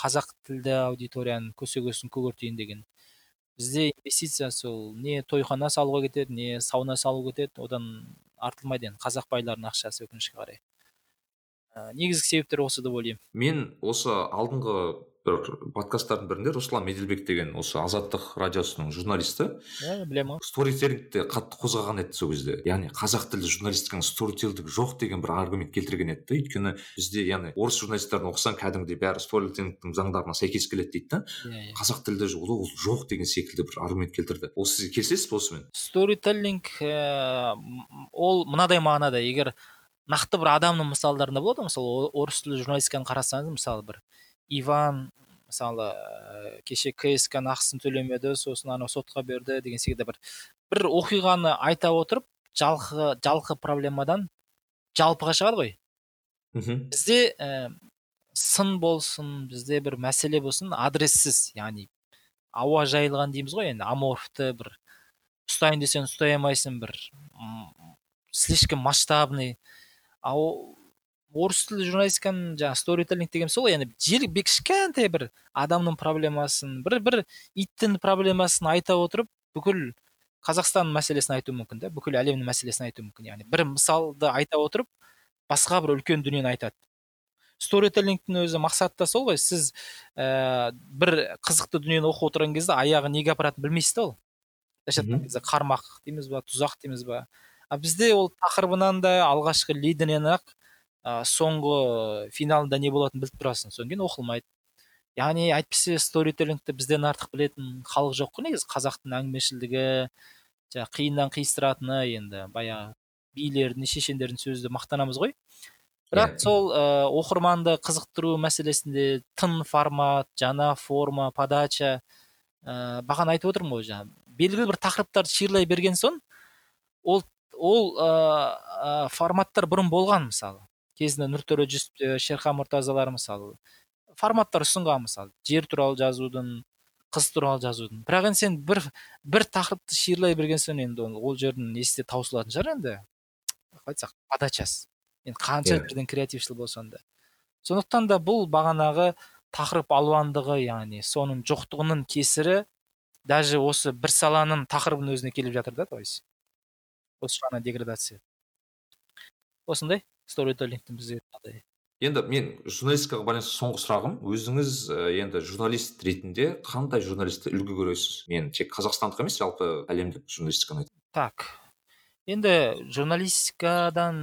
Қазақ тілді аудиторияның көсегесін көгертейін деген. Бізде инвестиция сол не тойхана салуға кетеді не сауна салуға кетеді одан артылмайды енді қазақ байларының ақшасы өкінішке қарай. Негізгі себептер осы деп ойлаймын. Мен осы алдыңғы бір подкасттардың бірінде руслан меделбек деген осы азаттық радиосының журналисті. Иә білемін ғой сторителлингті қатты қозғаған еді сол кезде. Яғни қазақ тілді журналистиканың сторителлинг жоқ деген бір аргумент келтірген еді да өйткені бізде яғни орыс журналистерін оқысаң кәдімгідей бәрі сторителлингтің заңдарына сәйкес келеді дейді да. Иә иә. Қазақ тілді ол ол жоқ деген секілді бір аргумент келтірді. Ол сіз келісесіз бе осымен? Сторителлинг ә, ол мынадай мағынада егер нақты бір адамның мысалдарында болады ғой мысалы орыс тілді журналистиканы қарасаңыз мысалы бір иван мысалы ә, кеше кск ның ақысын төлемеді сосын анау сотқа берді деген секілді бір бір оқиғаны айта отырып жалқы жалқы проблемадан жалпыға шығады ғой. Мхм. Бізде ә, сын болсын бізде бір мәселе болсын адрессіз яғни ауа жайылған дейміз ғой енді аморфты бір ұстайын десең ұстай алмайсың бір слишком масштабный ал орыс тілді журналистиканың жаңағы сторителлинг деген сол ғой. Яғни жел бек кішкентай бір адамның проблемасын бір бір иттің проблемасын айта отырып бүкіл қазақстан мәселесін айту мүмкін да бүкіл әлемнің мәселесін айту мүмкін. Яғни бір мысалды айта отырып басқа бір үлкен дүниені айтады. Сторителлингтің өзі мақсаты да сол ғой. Сіз ә, бір қызықты дүниені оқып отырған кезде аяғы неге апаратынын білмейсіз да ол. Былайша айтқан кезде қармақ дейміз ба тұзақ дейміз ба? А бізде ол тақырыбынан да алғашқы лидінен ақ ә, соңғы финалында не болатынын біліп тұрасың. Содан кейін оқылмайды. Яғни әйтпесе сторителлингті бізден артық білетін халық жоқ қой негізі. Қазақтың әңгімешілдігі жаңағы қиыннан қиыстыратыны енді баяғы билердің шешендердің сөзді мақтанамыз ғой. Бірақ Иә. сол ә, оқырманды қызықтыру мәселесінде тың формат жаңа форма подача ә, бағана айтып отырмын ғой жаңағы. Белгілі бір тақырыптарды шиырлай берген соң ол ол ә, ә, форматтар бұрын болған мысалы. Кезінде нұртөре жүсіптер шерхан мұртазалар мысалы форматтар ұсынған мысалы жер туралы жазудың қыз туралы жазудың. Бірақ енді сен бір бір тақырыпты шиырлай берген соң енді ол, ол жердің есте таусылатын шығар енді. Қалай айтсақ подачасы. Енді қанша Иә. жерден креатившіл болсаң да сондықтан да бұл бағанағы тақырып алуандығы яғни соның жоқтығының кесірі даже осы бір саланың тақырыбының өзіне келіп жатыр да то есть. Осы ғана деградация. Осындай? Сторителлингтің бізде мынандай енді мен журналистикаға байланысты соңғы сұрағым өзіңіз енді журналист ретінде қандай журналистті үлгі көресіз? Мен тек қазақстандық емес жалпы әлемдік журналистиканы айтамын так енді журналистикадан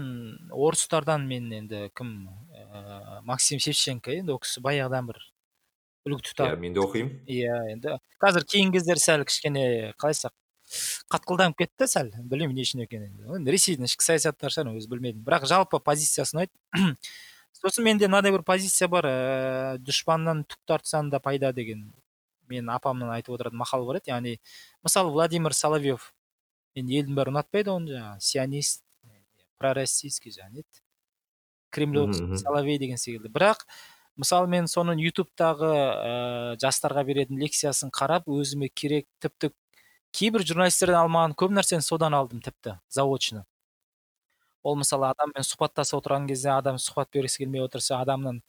орыстардан мен енді кім ә, максим шевченко енді ол кісі баяғыдан бір үлгі тұтады. Иә мен де оқимын. Иә енді қазір кейінгі кездері сәл кішкене қалай айтсақ қатқылданып кетті сәл білмеймін не үшін екенін енді. Ресейдің ішкі саясаттары шығар өзі білмедім бірақ жалпы позициясы ұнайды сосын менде мынандай бір позиция бар ә, дұшпаннан түк тартсаң да пайда деген менің апамның айтып отыратын мақалы бар еді. Яғни мысалы владимир соловьев енді елдің бәрі ұнатпайды оны жаңағы сионист пророссийский жаңағы еді кремлевский соловей деген секілді. Бірақ мысалы мен соның ютубтағы ә, жастарға беретін лекциясын қарап өзіме керек тіпті кейбір журналистерден алмаған көп нәрсені содан алдым тіпті заочно. Ол мысалы адаммен сұхбаттасып отырған кезде адам сұхбат бергісі келмей отырса адамның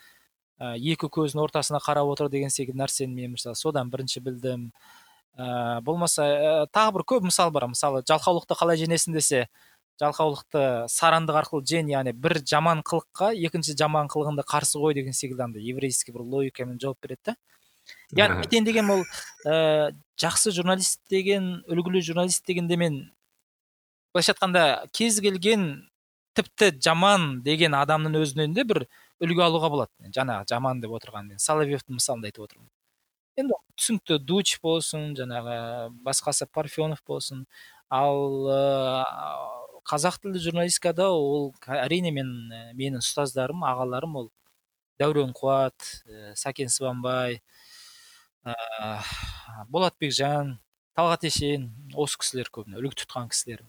ә, екі көзінің ортасына қарап отыр деген секілді нәрсені мен мысалы содан бірінші білдім. Ә, болмаса ә, тағы бір көп мысал бар. Мысалы жалқаулықты қалай жеңесің десе жалқаулықты сарандық арқылы жен яғни бір жаман қылыққа екінші жаман қылығыңды қарсы қой деген секілді андай еврейский бір логикамен жауап береді да. Яғни айтайын деген ол ә, жақсы журналист деген үлгілі журналист дегенде мен былайша айтқанда кез келген тіпті жаман деген адамның өзінен де бір үлгі алуға болады. Жаңағы жаман деп отырған мен соловьевтің мысалын айтып отырмын. Енді түсінікті дуч болсын жаңағы басқасы парфенов болсын. Ал қазақ тілді журналистикада ол әрине мен менің ұстаздарым ағаларым ол дәурен қуат ә, сәкен сыбанбай ә, болат бекжан талғат ешен осы кісілер көбіне үлгі тұтқан кісілер.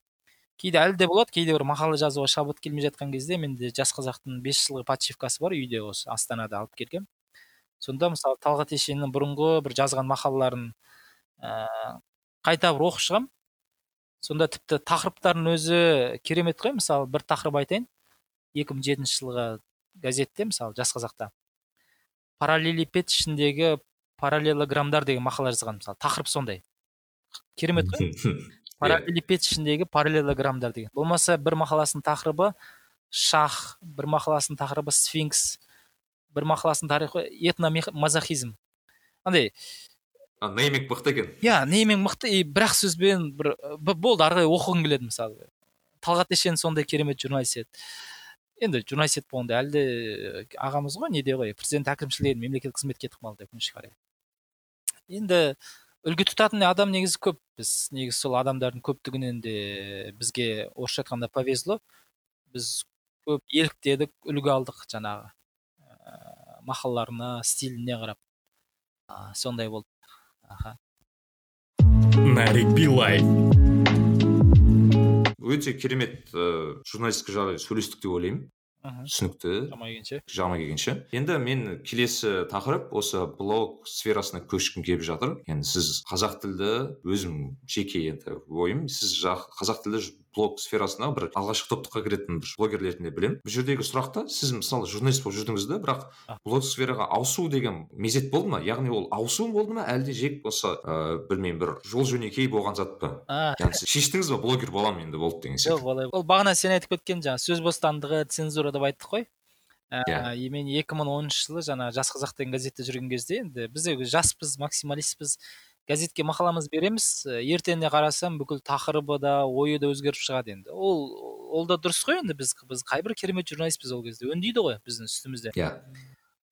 Кейде әлі де болады кейде бір мақала жазуға шабыт келмей жатқан кезде менде жас қазақтың бес жылғы подшивкасы бар үйде осы астанада алып келгем. Сонда мысалы талғат ешеннің бұрынғы бір жазған мақалаларын ә, қайта бір оқып шығамын сонда тіпті тақырыптардың өзі керемет қой мысалы бір тақырып айтайын. 2007 жылғы газетте мысалы жас қазақта. Параллелипед ішіндегі параллелограммдар деген мақала жазған мысалы тақырып сондай. Керемет қой. Параллелипед ішіндегі параллелограммдар деген. Болмаса бір мақаласының тақырыбы шах бір мақаласының тақырыбы сфинкс бір мақаласының тарихы этномазохизм. Андай нейминг мықты екен. Иә нейминг мықты. И бір ақ сөзбен бір болды ары қарай оқығың келеді мысалы. Талғат ешен сондай керемет журналист. Еді енді журналист еді болғанда әлі де ағамыз ғой неде ғой президент әкімшілігіне мемлекеттік қызметке кетіп қалды өкінішке қарай. Енді үлгі тұтатын адам негізі көп. Біз негізі сол адамдардың көптігінен де бізге орысша айтқанда повезло. Біз көп еліктедік үлгі алдық жаңағы ә, мақалаларына стиліне қарап. Ә, сондай болды. Аха. Нарик билай өте керемет ыыы журналистика жайлы сөйлестік деп ойлаймын. Түсінікті. Жағыма келгенше келгенше енді мен келесі тақырып осы блог сферасына көшкім келіп жатыр. Енді сіз қазақ тілді өзім жеке енді ойым сіз қазақ тілді блог сферасына бір алғашқы топтыққа кіретін бір блогер ретінде білемін. Бұл жердегі сұрақта сіз мысалы журналист болып жүрдіңіз да бірақ блог сфераға ауысу деген мезет болды ма? Яғни ол ауысу болды ма әлде жек осы ыыы білмеймін бір жол жөнекей болған зат па? Яғни сіз шештіңіз ба блогер боламын енді болды деген сияқты? жоқ олай. Ол бағана сен айтып кеткен жаңағы сөз бостандығы цензура деп айттық қой. Иә. мен екі мың оныншы жылы жаңағы жас қазақ деген газетте жүрген кезде енді біз жаспыз максималистпіз. Газетке мақаламыз береміз. Ертеңіне қарасам бүкіл тақырыбы да ойы да өзгеріп шығады енді. Ол ол да дұрыс қой енді. Біз біз қайбір керемет журналистпіз ол кезде. Үндейді ғой біздің үстімізде. Иә.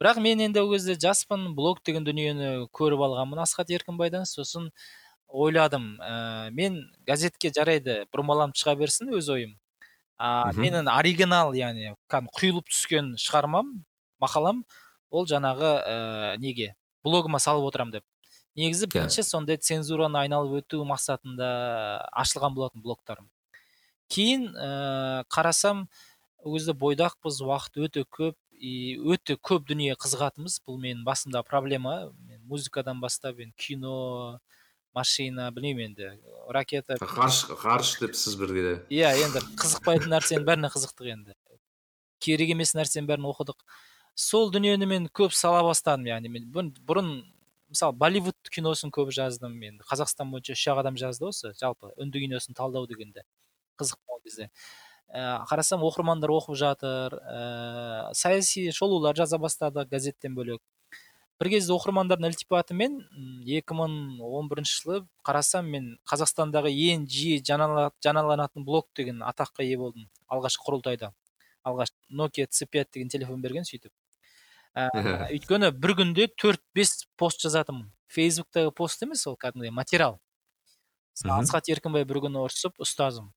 Бірақ мен енді ол кезде жаспын блог деген дүниені көріп алғанмын асхат еркінбайдан. Сосын ойладым. Ә, мен газетке жарайды бұрмаланып шыға берсін өз ойым. А менің оригинал яғни құйылып түскен шығармам мақалам ол жаңағы ә, неге? Блогыма салып отырамын деп. Негізі бірінші сондай цензураны айналып өту мақсатында ашылған болатын блогтарым. Кейін ә, қарасам ол кезде бойдақпыз уақыт өте көп и өте көп дүние қызығатынбыз. Бұл менің басымда проблема. Мен музыкадан бастап енді кино машина білмеймін енді ракета. Ғарыш ғарыш деп сіз бірге иә енді қызықпайтын нәрсенің бәріне қызықтық енді. Керек емес нәрсенің бәрін оқыдық. Сол дүниені мен көп сала бастадым яғни мен бұрын мысалы болливуд киносын көп жаздым енді қазақстан бойынша үш ақ адам жазды осы жалпы. Үнді киносын талдау дегенде қызық ол кезде. Ә, қарасам оқырмандар оқып жатыр. Ә, саяси шолулар жаза бастады газеттен бөлек. Бір кезде оқырмандардың ілтипатымен 2011 жылы қарасам мен қазақстандағы ең жиі жаналанатын блог деген атаққа ие болдым алғашқы құрылтайда. Алғаш nokia c5 деген телефон берген сөйтіп. өйткені бір күнде төрт бес пост жазатынмын. Фейсбуктегі пост емес ол кәдімгідей материал. Асхат еркінбай бір күні ұрысып ұстазым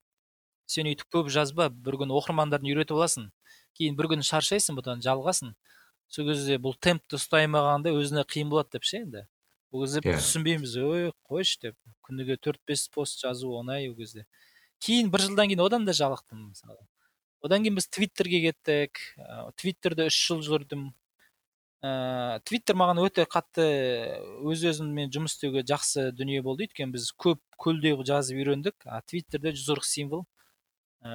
сен өйтіп көп жазба бір күні оқырмандарын үйретіп аласың кейін бір күні шаршайсың бұдан жалығасың сол кезде бұл темпті ұстай алмағанда өзіне қиын болады деп ше енді. Ол кезде біз түсінбейміз. Ой қойшы деп. Күніге төрт бес пост жазу оңай ол кезде. Кейін бір жылдан кейін одан да жалықтым мысалы. Одан кейін біз твиттерге кеттік. Твиттерде үш жыл жүрдім. Ә, твиттер маған өте қатты өз өзіммен жұмыс істеуге жақсы дүние болды. Өйткені біз көп көлдей жазып үйрендік. А твиттерде жүз қырық символ.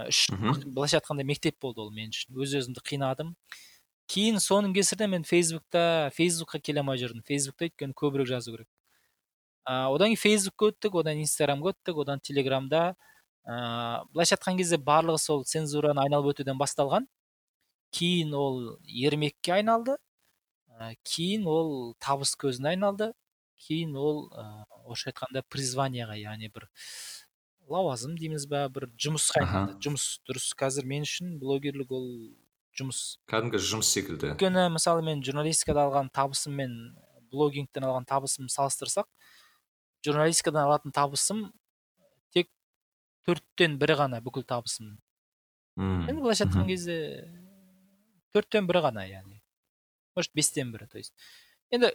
Үш былайша айтқанда мектеп болды ол мен үшін. Өз өзімді қинадым. Кейін соның кесірінен мен фейсбукта фейсбукқа келе алмай жүрдім. Фейсбукта өйткені көбірек жазу керек. Ә, одан кейін фейсбукқа өттік одан инстаграмға өттік одан телеграмда. Ә, былайша айтқан кезде барлығы сол цензураны айналып өтуден басталған. Кейін ол ермекке айналды. Кейін ол табыс көзіне айналды. Кейін ол ә, орысша айтқанда призванияға яғни бір лауазым дейміз ба бір жұмысқа айналды. Жұмыс дұрыс. Қазір мен үшін блогерлік ол жұмыс. Кәдімгі жұмыс секілді. өйткені мысалы мен журналистикада алған табысым мен блогингтен алған табысым салыстырсақ журналистикадан алатын табысым тек төрттен бірі ғана бүкіл табысым. Енді былайша айтқан кезде төрттен бірі ғана яғни. Может бестен бірі то есть енді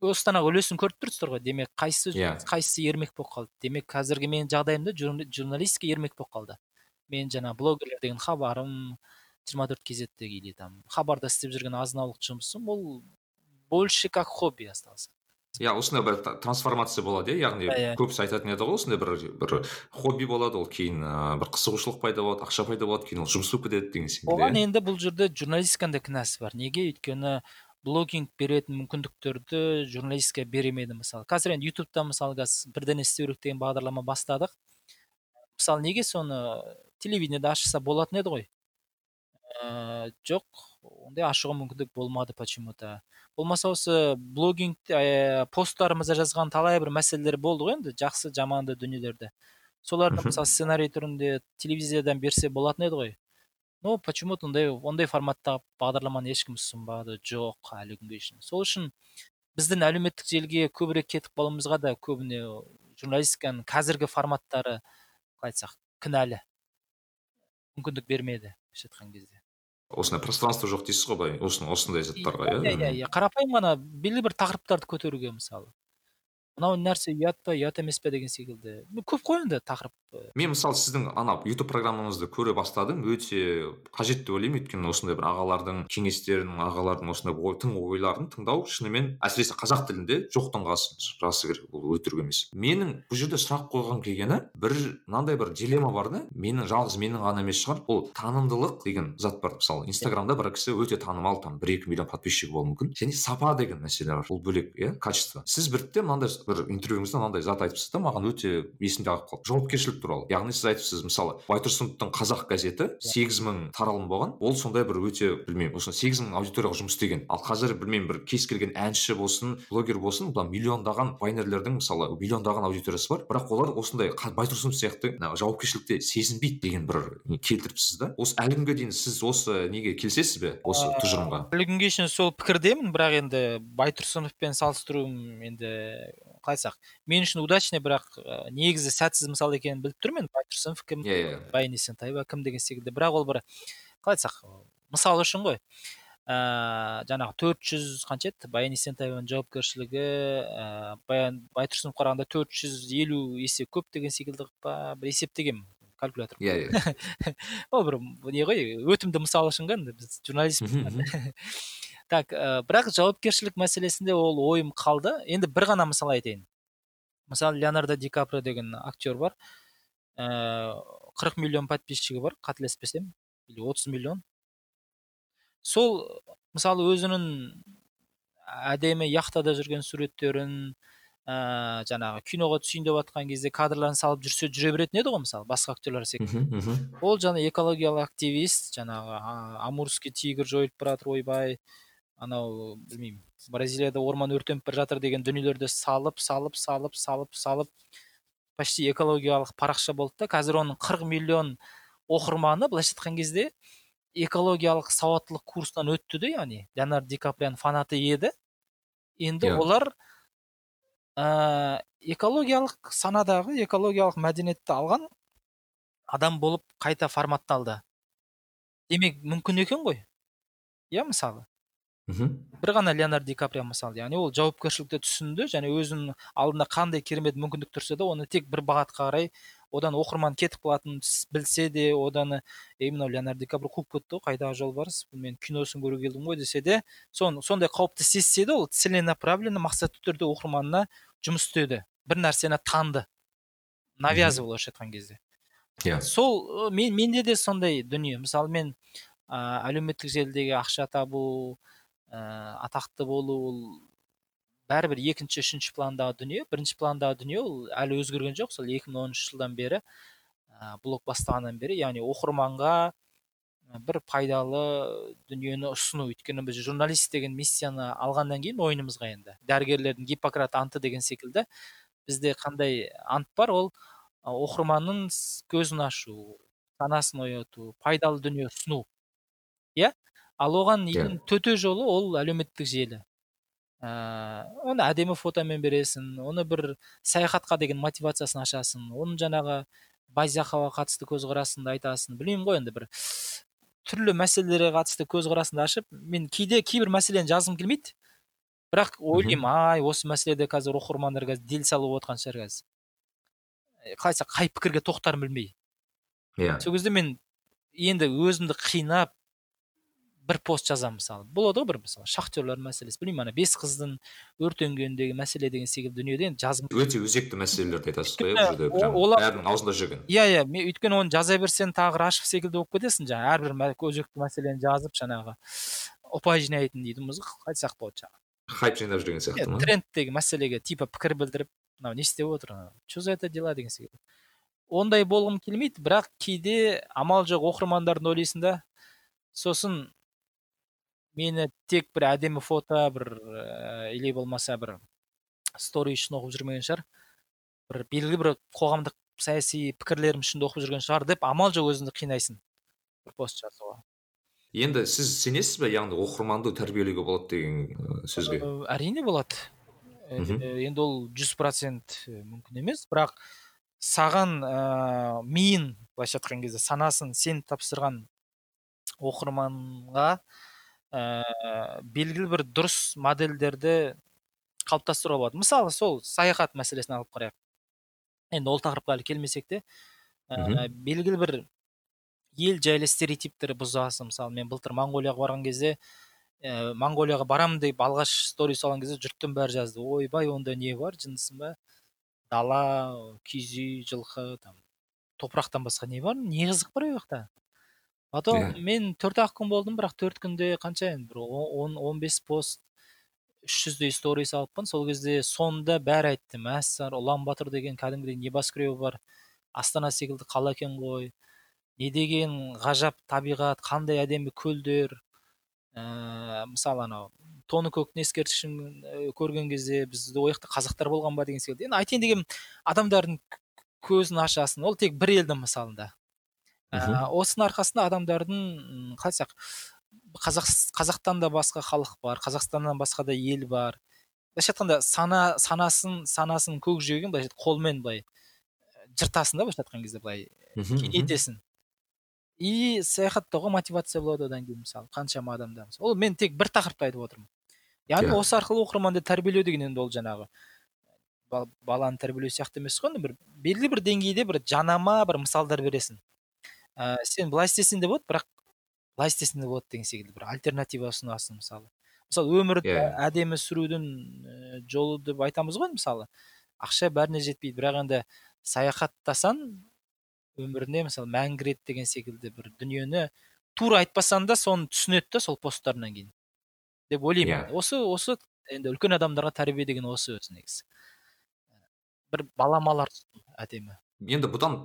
осыдан ақ үлесін көріп тұрсыздар ғой демек қайсысы yeah. Иә. қайсысы ермек болып қалды демек қазіргі менің жағдайымда журналистика ермек болып қалды мен жаңа блогерлер деген хабарым жиырма төрт кезеттегі или там хабарда істеп жүрген азын аулық жұмысым ол больше как хобби остался иә осындай бір трансформация болады иә яғни yeah, көбісі айтатын еді ғой осындай бір бір хобби болады ол кейін ыыы бір қызығушылық пайда болады ақша пайда болады кейін ол жұмыс болып кетеді деген секілді оған иә. енді бұл жерде журналистиканың да кінәсі бар. Неге? Өйткені блогинг беретін мүмкіндіктерді журналистика беремеді мысалы. Қазір енді ютубта мысалы қазір бірдеңе істеу керек деген бағдарлама бастадық. Мысалы неге соны телевидениеде ашса болатын еді ғой? Ә, жоқ ондай ашуға мүмкіндік болмады почему то болмаса осы блогинг ә, посттарымызда жазған талай бір мәселелер болды ғой енді жақсы жаманды дүниелерді. Соларды мысалы сценарий түрінде телевизиядан берсе болатын еді ғой. Но почему то ондай ондай форматтағы бағдарламаны ешкім ұсынбады жоқ әлі күнге шейін. Сол үшін біздің әлеуметтік желіге көбірек кетіп қалуымызға да көбіне журналистиканың қазіргі форматтары қалай айтсақ кінәлі. Мүмкіндік бермеді былайша айтқан кезде. Осындай пространство жоқ дейсіз ғой былай осындай заттарға иә? Иә иә. қарапайым ғана белгілі бір тақырыптарды көтеруге мысалы. Мынау нәрсе ұят па ұят емес пе деген секілді. Көп қой енді тақырып мен мысалы сіздің ана ютуб программаңызды көре бастадым өте қажет деп ойлаймын. Өйткені осындай бір ағалардың кеңестерін ағалардың осындай ой, тың ойларын тыңдау шынымен әсіресе қазақ тілінде жоқтың қасы жасы керек бұл өтірік емес. Менің бұл жерде сұрақ қойғым келгені бір мынандай бір дилемма бар да менің жалғыз менің ғана емес шығар ол танымдылық деген зат бар. Мысалы инстаграмда бір кісі өте танымал там бір екі миллион подписчигі болуы мүмкін. Және сапа деген мәселе бар ол бөлек иә качество. Сіз біртте мынандай бір интервьюңізде мынандай зат айтыпсыз да маған өте есімде қалып қалды. Жауапкершілік туралы. Яғни сіз айтыпсыз мысалы байтұрсыновтың қазақ газеті сегіз мың таралым болған. Ол сондай бір өте білмеймін осы сегіз мың аудиторияға жұмыс істеген. Ал қазір білмеймін бір кез келген әнші болсын блогер болсын бұлар миллиондаған байнерлердің мысалы миллиондаған аудиториясы бар. Бірақ олар осындай байтұрсынов сияқты жауапкершілікті сезінбейді деген бір келтіріпсіз да. Осы әлі күнге дейін сіз осы неге келісесіз бе осы тұжырымға? әлі күнге шейін сол пікірдемін бірақ енді байтұрсыновпен салыстыру енді қалай айтсақ мен үшін удачный бірақ ә, негізі сәтсіз мысал екенін біліп тұрмын енді байтұрсынов кім иә иә. Баян есентаева кім деген секілді бірақ ол бір қалай айтсақ мысал үшін ғой ә, жаңағы төрт жүз қанша еді? Баян есентаеваның жауапкершілігі ә, баян байтұрсынов қарағанда төрт жүз елу есе көп деген секілді па бір есептегенмін калькулятор иә иә. Ол бір не ғой өтімді мысал үшін ғой енді біз журналистпіз так ә, бірақ жауапкершілік мәселесінде ол ойым қалды. Енді бір ғана мысал айтайын. Мысалы леонардо ди каприо деген актер бар. Қырық ә, миллион подписчигі бар қателеспесем или отыз миллион. Сол мысалы өзінің әдемі яхтада жүрген суреттерін ә, жаңағы киноға түсейін деп жатқан кезде кадрларын салып жүрсе жүре беретін еді ғой мысалы басқа актерлар секілді. Ол жаңа экологиялық активист жаңағы амурский тигр жойылып бара жатыр ойбай. Анау білмеймін бразилияда орман өртеніп бара жатыр деген дүниелерді салып салып салып салып салып почти экологиялық парақша болды да қазір оның 40 миллион оқырманы былайша айтқан кезде экологиялық сауаттылық курстан өтті де яғни леонардо ди каприяның фанаты еді. Енді Иә. олар ә, экологиялық санадағы экологиялық мәдениетті алған адам болып қайта форматталды. Демек мүмкін екен ғой? Иә мысалы. Мхм. бір ғана леонардо ди каприо мысалы яғни ол жауапкершілікті түсінді және өзінің алдында қандай керемет мүмкіндік тұрса да оны тек бір бағытқа қарай одан оқырман кетіп қалатынын білсе де одан ей мынау леонардо ди каприо қуып кетті ғой қайдағы жолбарыс мен киносын көруге келдім ғой десе де сон, сондай қауіпті сезсе де ол целенаправленно мақсатты түрде оқырманына жұмыс істеді. бір нәрсені танды. Навязывал орысша айтқан кезде. Иә. Сол ы, мен, менде де сондай дүние. Мысалы мен ә, әлеуметтік желідегі ақша табу атақты болу ол бәрібір екінші үшінші пландағы дүние. Бірінші пландағы дүние ол әлі өзгерген жоқ. Сол 2010 жылдан бері ә, блог бастағаннан бері яғни оқырманға ә, бір пайдалы дүниені ұсыну. Өйткені біз журналист деген миссияны алғаннан кейін мойнымызға енді. Дәрігерлердің гиппократ анты деген секілді бізде қандай ант бар? Ол оқырманның көзін ашу санасын ояту пайдалы дүние ұсыну. Ал оған Иә. ең төте жолы ол әлеуметтік желі. Ә, оны әдемі фотомен бересің оны бір саяхатқа деген мотивациясын ашасың оның жаңағы байзақова қатысты көзқарасыңды айтасың білмеймін ғой енді бір түрлі мәселелерге қатысты көзқарасыңды ашып мен кейде кейбір мәселені жазғым келмейді. Бірақ ойлаймын ай осы мәселеде қазір оқырмандар қазір дел салып отқан шығар қазір. Е, қалай қай пікірге тоқтарын білмей. Иә. Сол кезде мен енді өзімді қинап бір пост жазамын мысалы. Болады ғой бір мысалы шахтерлар мәселесі. Білмеймін ана бес қыздың өртенгеніндегі мәселе деген секілді дүниеде енді жазғым өте өзекті мәселелерді айтасыз ғой иә бұл жерде бәрінің аузында жүрген. Иә иә. Мен өйткені оны жаза берсең тағы рашев секілді болып кетесің жаңағы әрбір өзекті мәселені жазып жаңағы ұпай жинайтын дейміз ғой айтсақ болады жаңағы. Хайп жинап жүрген сияқты иә, ма? трендтегі мәселеге типа пікір білдіріп мынау не істеп отыр че за это дела деген секілді. Ондай болғым келмейді бірақ кейде амал жоқ оқырмандарды ойлайсың да сосын мені тек бір әдемі фото бір ә, или болмаса бір стори үшін оқып жүрмеген шығар. Бір белгілі бір қоғамдық саяси пікірлерім үшін оқып жүрген шығар деп амал жоқ өзіңді қинайсың. Бір пост жазуға. Енді сіз сенесіз бе яғни оқырманды тәрбиелеуге болады деген сөзге? Әрине болады. Енді ол жүз процент мүмкін емес. Бірақ саған ә, миын былайша айтқан кезде санасын сен тапсырған оқырманға ә, белгілі бір дұрыс модельдерді қалыптастыруға болады мысалы сол саяхат мәселесін алып қарайық. Енді ол тақырыпқа әлі келмесек те ә, белгілі бір ел жайлы стереотиптер бұзасың. Мысалы мен былтыр моңғолияға барған кезде ә, моңғолияға барамын деп алғаш стори салған кезде жұрттың бәрі жазды. Ойбай онда не бар? Жындысың ба? Дала киіз үй жылқы там топырақтан басқа не бар? Не қызық бар ол жақта? Потом Иә. мен төрт ақ күн болдым бірақ төрт күнде қанша енді бір он он бес пост үш жүздей стори салыппын. Сол кезде соңында бәрі айтты мәссар ұлан батыр деген кәдімгідей небоскребі бар. Астана секілді қала екен ғой. Не деген ғажап табиғат қандай әдемі көлдер ә, мысалы анау тоны көктің ескерткішін ә, көрген кезде бізде ол жақта қазақтар болған ба? деген секілді. Енді айтайын деген адамдардың көзін ашасың. Ол тек бір елдің мысалында. Ә, осының арқасында адамдардың қалай айтсақ қазақ қазақтан да басқа халық бар қазақстаннан басқа да ел бар. былайша айтқанда сана санасын санасын көкжиегін былайша қолмен былай жыртасың да былайша айтқан кезде былай кеңейтесің и саяхаттауға мотивация болады одан кейін мысалы қаншама адамдар мысалы. ол мен тек бір тақырыпты айтып отырмын. Яғни Иә. осы арқылы оқырманды тәрбиелеу деген енді ол жаңағы ба- баланы тәрбиелеу сияқты емес қой енді бір белгілі бір деңгейде бір жанама бір мысалдар бересің. Ә, сен былай істесең де болады бірақ былай істесең де болады деген секілді бір альтернатива ұсынасың мысалы мысалы өмірді Иә. әдемі сүрудің ә, жолы деп айтамыз ғой мысалы ақша бәріне жетпейді бірақ енді саяхаттасаң өміріне мысалы мәңгі рет деген секілді бір дүниені тура айтпасаң да соны түсінеді да сол посттарынан кейін деп ойлаймын Иә. енді. осы осы енді үлкен адамдарға тәрбие деген осы өзі негізі бір баламалар әдемі енді бұдан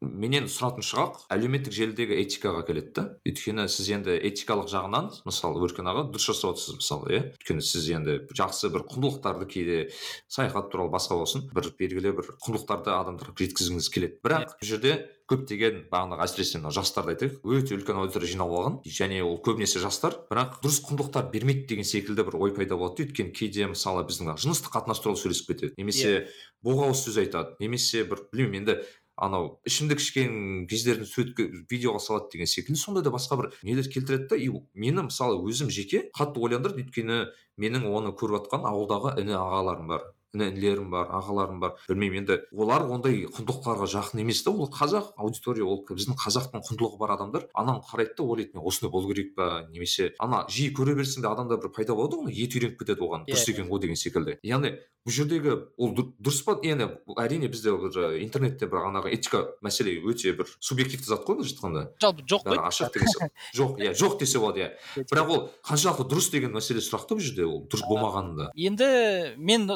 менен сұратын шығақ әлеуметтік желідегі этикаға келеді да. Өйткені сіз енді этикалық жағынан мысалы өркен аға дұрыс жасап отырсыз мысалы иә? Өйткені сіз енді жақсы бір құндылықтарды кейде саяхат туралы басқа болсын бір белгілі бір құндылықтарды адамдарға жеткізгіңіз келеді. Бірақ иә. бұл жерде көптеген бағанағы әсіресе мына жастарды айтайық өте үлкен аудитория жиналып алған. Және ол көбінесе жастар. Бірақ дұрыс құндылықтар бермейді деген секілді бір ой пайда болады. Өйткені кейде мысалы біздің жыныстық қатынас туралы сөйлесіп кетеді. Немесе иә. боғауыз сөз айтады. Немесе бір білмеймін енді анау ішімдік ішкен кездерін суретке видеоға салады деген секілді. Сондай да басқа бір нелер келтіреді да и мені мысалы өзім жеке қатты ойландырды өйткені менің оны көріп жатқан ауылдағы іні ағаларым бар. Інілерім бар ағаларым бар білмеймін. Енді олар ондай құндылықтарға жақын емес та ол қазақ аудитория ол біздің қазақтың құндылығы бар адамдар. Ананы қарайды да ойлайды мен осындай болу керек па? немесе ана жиі көре берсең де адамда бір пайда болады ғой ет үйреніп кетеді оған дұрыс иә. екен ғой деген секілді. Яғни бұл жердегі ол дұрыс па? Енді әрине бізде бір интернетте бір анағы этика мәселе өте бір субъективті зат қой былайша айтқанда жалпы жоқ қой. Ашық деген жоқ иә жоқ десе болады иә. Бірақ ол қаншалықты дұрыс деген мәселе сұрақ та бұл жерде ол дұрыс болмағанында. енді мен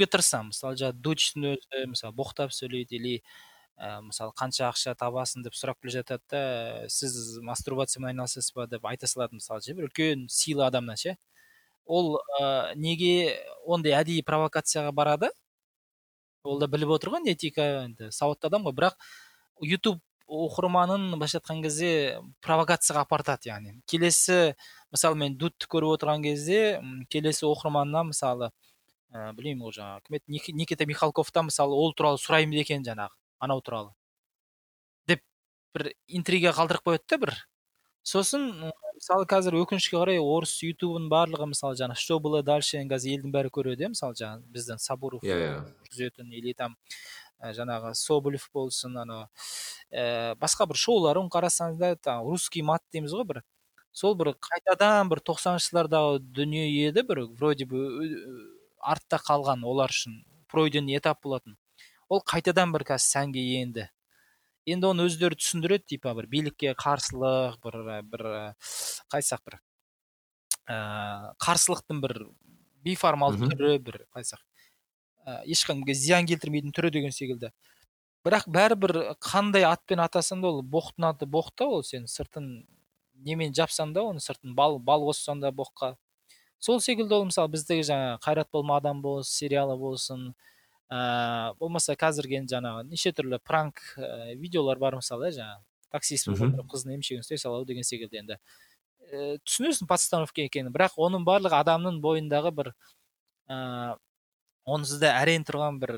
түсінуге тырысамын мысалы жаңағы дучтың өзі мысалы боқтап сөйлейді или ә, мысалы қанша ақша табасың деп сұрап келе жатады да сіз мастурбациямен айналысасыз ба? деп айта салады мысалы ше бір үлкен сыйлы адамнан ше. Ол ә, неге ондай әдейі провокацияға барады? Ол да біліп отыр ғой этика енді сауатты адам ғой. Бірақ ютуб оқырманын былайша айтқан кезде провокацияға апартады яғни. Келесі мысалы мен дудты көріп отырған кезде келесі оқырманнан мысалы ә, білмеймін ол жаңағы кім еді? Никита михалковтан мысалы ол туралы сұраймын екен жаңағы анау туралы. Деп бір интрига қалдырып қояды да бір. Сосын мысалы қазір өкінішке қарай орыс ютубын барлығы мысалы жаңағы что было дальше? қазір елдің бәрі көреді иә мысалы жаңағы біздің сабуров иә иә. жүргізетін или там жаңағы соболев болсын анау ә, басқа бір шоуларын қарасаңыздар там русский мат дейміз ғой бір. Сол бір қайтадан бір тоқсаныншы жылдардағы дүние еді бір вроде бы артта қалған олар үшін пройденный этап болатын. Ол қайтадан бір қазір сәнге енді. Енді оны өздері түсіндіреді типа бір билікке қарсылық бір бір қайсақ бір ә, қарсылықтың бір бейформалды түрі бір қайсақ ә, ешкімге зиян келтірмейтін түрі деген секілді. Бірақ бәрібір қандай атпен атасаң да ол боқтың аты боқ та ол сен сыртын немен жапсаң да оны сыртын бал бал қоссаң да боққа сол секілді ол мысалы біздегі жаңағы қайрат болма адам болсын сериалы болсын ә, болмаса қазіргі енді жаңағы неше түрлі пранк ә, видеолар бар мысалы иә жаңағы таксист болып қыздың емшегін ұстай салу деген секілді енді. Ә, түсінесің подстановка екенін бірақ оның барлығы адамның бойындағы бір ә, онсызда әрең тұрған бір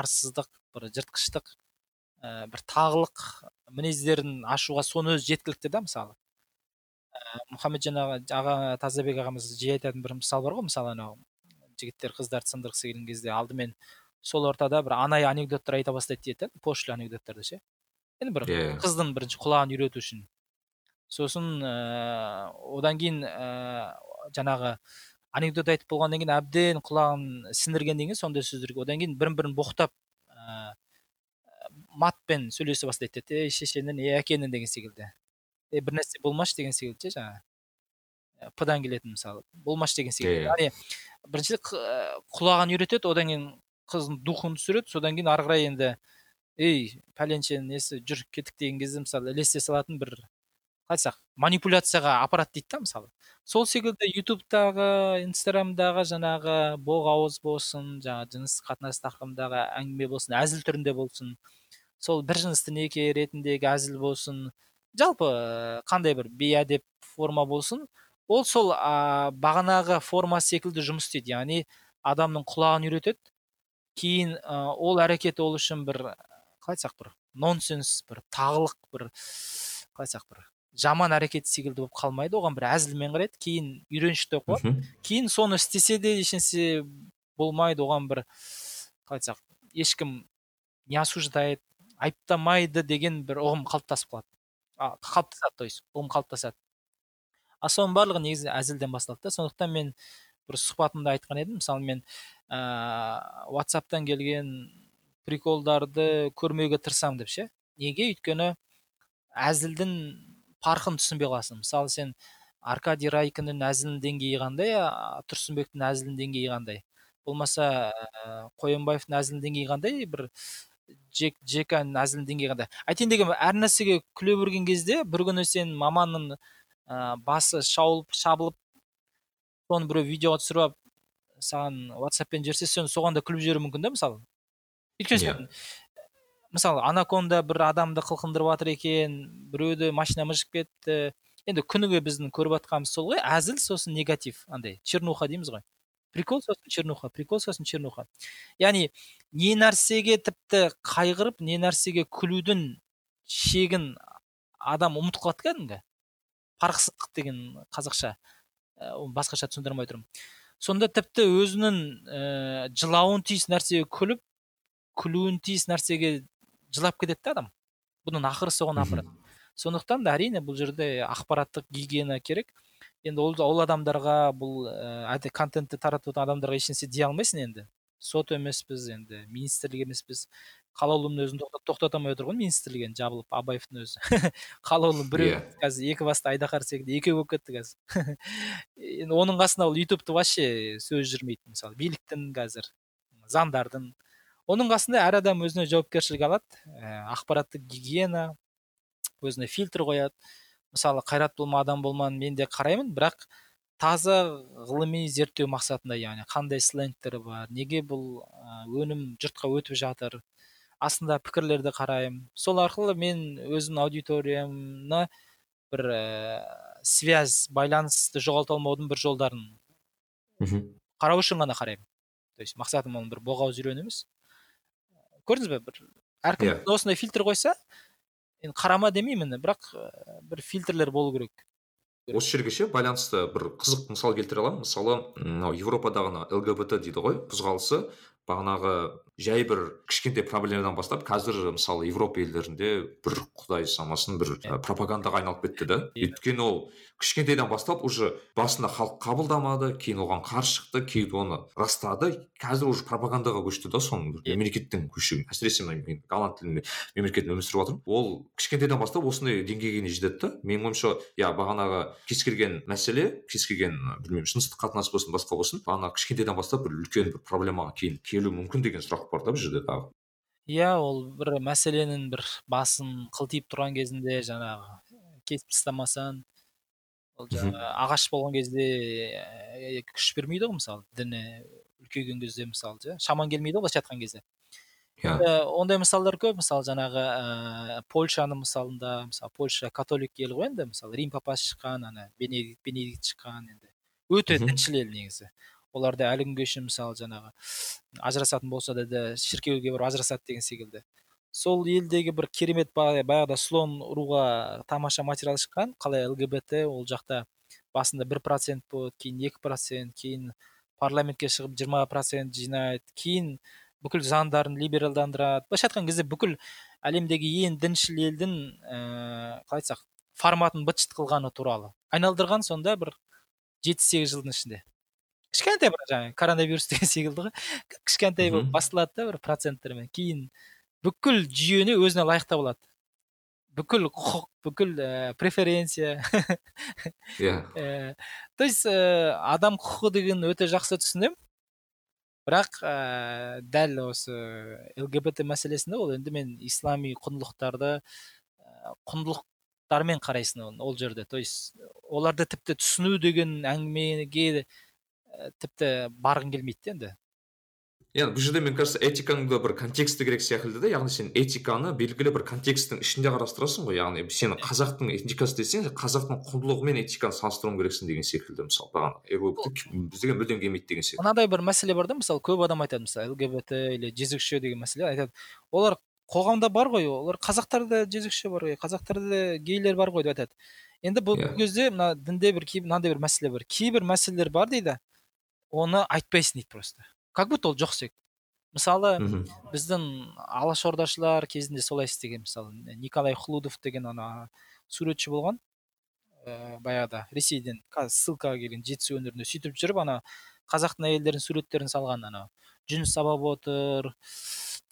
арсыздық бір жыртқыштық ә, бір тағылық мінездерін ашуға соны өзі жеткілікті да мысалы. Ә, мұхамеджан аға аға тазабек ағамыз жиі айтатын бір мысал бар ғой мысалы анау жігіттер қыздарды сындырғысы келген кезде алдымен сол ортада бір анай анекдоттар айта бастайды дейді пошлый анекдоттарды ше енді бір yeah. Иә. қыздың бірінші құлағын үйрету үшін сосын ә, одан кейін ә, жаңағы анекдот айтып болғаннан кейін әбден құлағын сіңіргеннен кейін сондай сөздерге одан кейін бірін бірін боқтап ә, матпен сөйлесе бастайды дейді ей шешенің ей әкенің деген секілді е бір нәрсе болмашы деген секілді ше жаңағы п дан келетін мысалы болмашы деген секілді. Яғни бірінші құлағын үйретеді одан кейін қыздың духын түсіреді содан кейін ары қарай енді ей пәленшенің несі жүр кеттік деген кезде мысалы ілесе салатын бір айтсақ манипуляцияға апарады дейді да мысалы сол секілді ютубтағы инстаграмдағы жаңағы боқ ауыз болсын жаңағы жыныстық қатынас тақырыбындағы әңгіме болсын әзіл түрінде болсын сол бір жынысты неке ретіндегі әзіл болсын жалпы қандай бір бейәдеп форма болсын ол сол ә, бағанағы форма секілді жұмыс істейді. Яғни адамның құлағын үйретеді кейін ә, ол әрекет ол үшін бір қалай айтсақ бір нонсенс бір тағылық бір қалай айтсақ бір жаман әрекет секілді болып қалмайды. Оған бір әзілмен қарайды кейін үйреншікті болып қалады кейін соны істесе де ешнәрсе болмайды. Оған бір қалай айтсақ ешкім не осуждает айыптамайды деген бір ұғым қалыптасып қалады. Қалыптасады то есть ұғым қалыптасады а соның барлығы негізі әзілден басталады да. Сондықтан мен бір сұхбатымда айтқан едім. Мысалы мен ә, ватсаптан келген приколдарды көрмеуге тырысамын деп ше. Неге? Өйткені әзілдің парқын түсінбей қаласың. Мысалы сен аркадий райкиннің әзілінің деңгейі қандай? тұрсынбектің әзілінің деңгейі қандай? Болмаса ә, қоянбаевтың әзілінің деңгейі қандай? бір жек жеканың әзілдің деңгейі қандай айтайын дегенім әр нәрсеге күле берген кезде бір күні сен маманның ә, басы шауылып шабылып соны біреу видеоға түсіріп алып саған ватсаппен жіберсе сен соған да күліп жіберуі мүмкін да мысалы. Өйткені иә. мысалы анаконда бір адамды қылқындырып жатыр екен біреуді машина мыжып кетті. Енді күніге біздің көріп жатқанымыз сол ғой әзіл сосын негатив андай чернуха дейміз ғой. Прикол сосын чернуха прикол сосын чернуха. Яғни не нәрсеге тіпті қайғырып не нәрсеге күлудің шегін адам ұмытып қалады кәдімгі парықсыздық деген қазақша оны басқаша түсіндіре алмай тұрмын сонда тіпті өзінің ә, жылауын тиіс нәрсеге күліп күлуін тиіс нәрсеге жылап кетеді да адам. Бұның ақыры соған апарады сондықтан да әрине бұл жерде ақпараттық гигиена керек. Енді ол, ол адамдарға бұл ә, контентті таратып адамдарға ешнәрсе дей алмайсың енді. сот емеспіз енді министрлік емеспіз. қалаулының өзін тоқтата алмай отыр ғой министрлік енді жабылып абаевтың өзі. қалаулы біреу yeah. Иә. қазір екі басты айдаһар секілді екеу болып кетті қазір. енді оның қасында ол ютубты вообще сөз жүрмейді мысалы биліктің қазір заңдардың. Оның қасында әр адам өзіне жауапкершілік алады. Ә, ақпараттық гигиена өзіне фильтр қояды. Мысалы қайрат болма адам болман мен де қараймын. Бірақ таза ғылыми зерттеу мақсатында яғни қандай сленгтер бар неге бұл өнім жұртқа өтіп жатыр астында пікірлерді қараймын. Сол арқылы мен өзімнің аудиториямна бір ә, связь байланысты жоғалта алмаудың бір жолдарын мхм. қарау үшін ғана қараймын. То есть мақсатым оның бір боғауыз үйрену емес. Көрдіңіз бе? Бір әркім yeah. Иә. осындай фильтр қойса енді қарама демеймін бірақ бір фильтрлер болу керек. Осы жерге ше байланысты бір қызық мысал келтіре аламын. Мысалы мынау европадағы лгбт дейді ғой қозғалысы бағанағы жай бір кішкентай проблемадан бастап қазір мысалы европа елдерінде бір құдай самасын бір ә, пропагандаға айналып кетті да. Өйткені ол кішкентайдан бастап уже басында халық қабылдамады кейін оған қарсы шықты кейін оны растады. Қазір уже пропагандаға көшті да соның мемлекеттің көшуі. Әсіресе мен голланд тілінде мемлекетте өмір сүріп жатырмын ол кішкентайдан бастап осындай деңгейге дейін жетеді да. Менің ойымша иә бағанағы кез келген мәселе кез келген білмеймін жыныстық қатынас болсын басқа болсын бағанағы кішкентайдан бастап бір үлкен бір проблемаға кейін келуі мүмкін деген сұрақ да бұл жерде тағы? Иә ол бір мәселенің бір басын қылтиып тұрған кезінде жаңағы кесіп тастамасаң ол жаңағы ағаш болған кезде күш бермейді ғой мысалы діні үлкейген кезде мысалы иә шаман келмейді ғой былайша айтқан кезде. Иә. Ондай мысалдар көп мысалы жаңағы ә, польшаның мысалында мысалы польша католик ел ғой енді мысалы рим папасы шыққан ана бенедикт бенедикт шыққан енді. Өте діншіл ел негізі. Оларда әлі күнге шейін мысалы жаңағы ажырасатын болса да, да шіркеуге барып ажырасады деген секілді. Сол елдегі бір керемет баяғыда слон ұруға тамаша материал шыққан қалай лгбт ол жақта басында бір процент болады кейін екі процент кейін парламентке шығып жиырма процент жинайды кейін бүкіл заңдарын либералдандырады. Былайша айтқан кезде бүкіл әлемдегі ең діншіл елдің ә, қалай айтсақ форматын быт қылғаны туралы айналдырған сонда бір жеті сегіз жылдың ішінде. Кішкентай бір жаңағы коронавирус деген секілді ғой. кішкентай болып басталады да бір проценттермен. Кейін бүкіл жүйені өзіне лайықтап алады бүкіл құқық бүкіл ә, преференция. Иә. Э, то есть ә, адам құқығы деген өте жақсы түсінемін. Бірақ ә, дәл осы лгбт мәселесінде ол енді мен ислами құндылықтарды ә, құндылықтармен қарайсың ол жерде. То есть оларды тіпті түсіну деген әңгімеге тіпті барғың келмейді енді. Иә бұл жерде мне кажется этиканың да бір контексті керек секілді да. Яғни сен этиканы белгілі бір контексттің ішінде қарастырасың ғой. Яғни сен қазақтың этикасы десең қазақтың құндылығы мен этиканы салыстыруың керексің деген секілді мысалы. Бағана бізге мүлдем келмейді деген секілді мынадай бір мәселе бар да мысалы көп адам айтады мысалы лгбт или жезөкше деген мәселе айтады. Олар қоғамда бар ғой олар қазақтарда жезөкше бар ғой қазақтарда гейлер бар ғой деп айтады. Енді бұл yeah. Иә. кезде мына дінде бір мынандай бір мәселе бар. Кейбір мәселелер бар дейді. Оны айтпайсың дейді просто. Как будто ол жоқ секілді мысалы біздің алашордашылар кезінде солай істеген мысалы николай хлудов деген ана суретші болған. Ә, баяғыда ресейден қазір ссылкаға келген жетісу өңірінде сөйтіп жүріп ана қазақтың әйелдерінің суреттерін салған анау жүн сабап отыр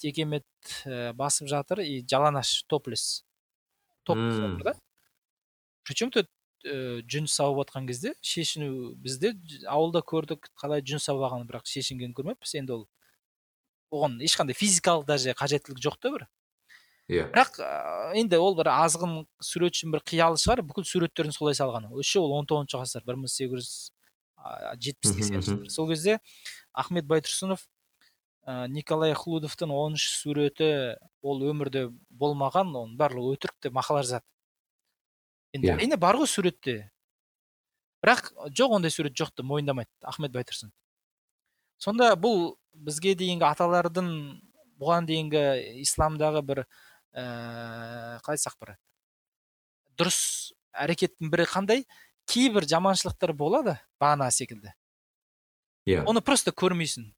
текемет ә, басып жатыр и жалаңаш топлес топ да. Причем тут ә, жүн сауып жатқан кезде шешіну бізде ауылда көрдік қалай жүн сабағанын бірақ шешінгенін көрмеппіз. Енді ол оған ешқандай физикалық даже қажеттілік жоқ та бір. Иә. Бірақ енді ол бір азғын суретшінің бір қиялы шығар бүкіл суреттерін солай салған еще ол он тоғызыншы ғасыр бір мың сегіз жүз жетпіс сексенінші жылдар сол кезде ахмет байтұрсынов ә, николай хлудовтың оныншы суреті ол өмірде болмаған оның барлығы өтірік деп мақала жазады. Енді әрине бар ғой суретте бірақ жоқ ондай сурет жоқ деп мойындамайды ахмет байтұрсынов сонда бұл бізге дейінгі аталардың бұған дейінгі исламдағы бір ә, қалай айтсақ бір дұрыс әрекеттің бірі қандай кейбір жаманшылықтар болады бағана секілді иә оны просто көрмейсің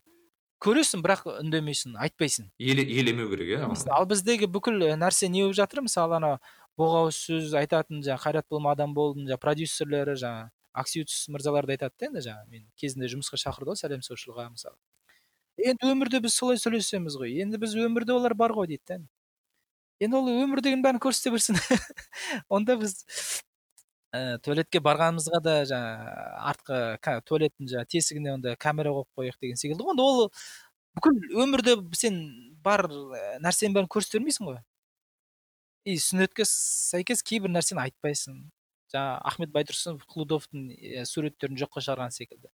көресің бірақ үндемейсің айтпайсың елемеу керек иә ал біздегі бүкіл нәрсе не болып жатыр мысалы ана боғауыз сөз айтатын жаңағы қайрат болмадан болдың жаңағы продюсерлері жаңағы аксиутс мырзалар да айтады да енді жаңағы мен кезінде жұмысқа шақырды ғой сәлем сошылға мысалы. Енді өмірде біз солай сөйлесеміз ғой енді біз өмірде олар бар ғой дейді да енді. Ол өмірдегінің бәрін көрсете берсін. Онда біз ә, туалетке барғанымызға да жаңағы артқы туалеттің жаңағы тесігіне онда камера қойып қояйық деген секілді ғой. Онда ол бүкіл өмірде сен бар нәрсенің бәрін көрсете бермейсің ғой. И сүннетке сәйкес кейбір нәрсені айтпайсың. Жаңағы ахмет байтұрсынов хлудовтың суреттерін жоққа шығарған секілді.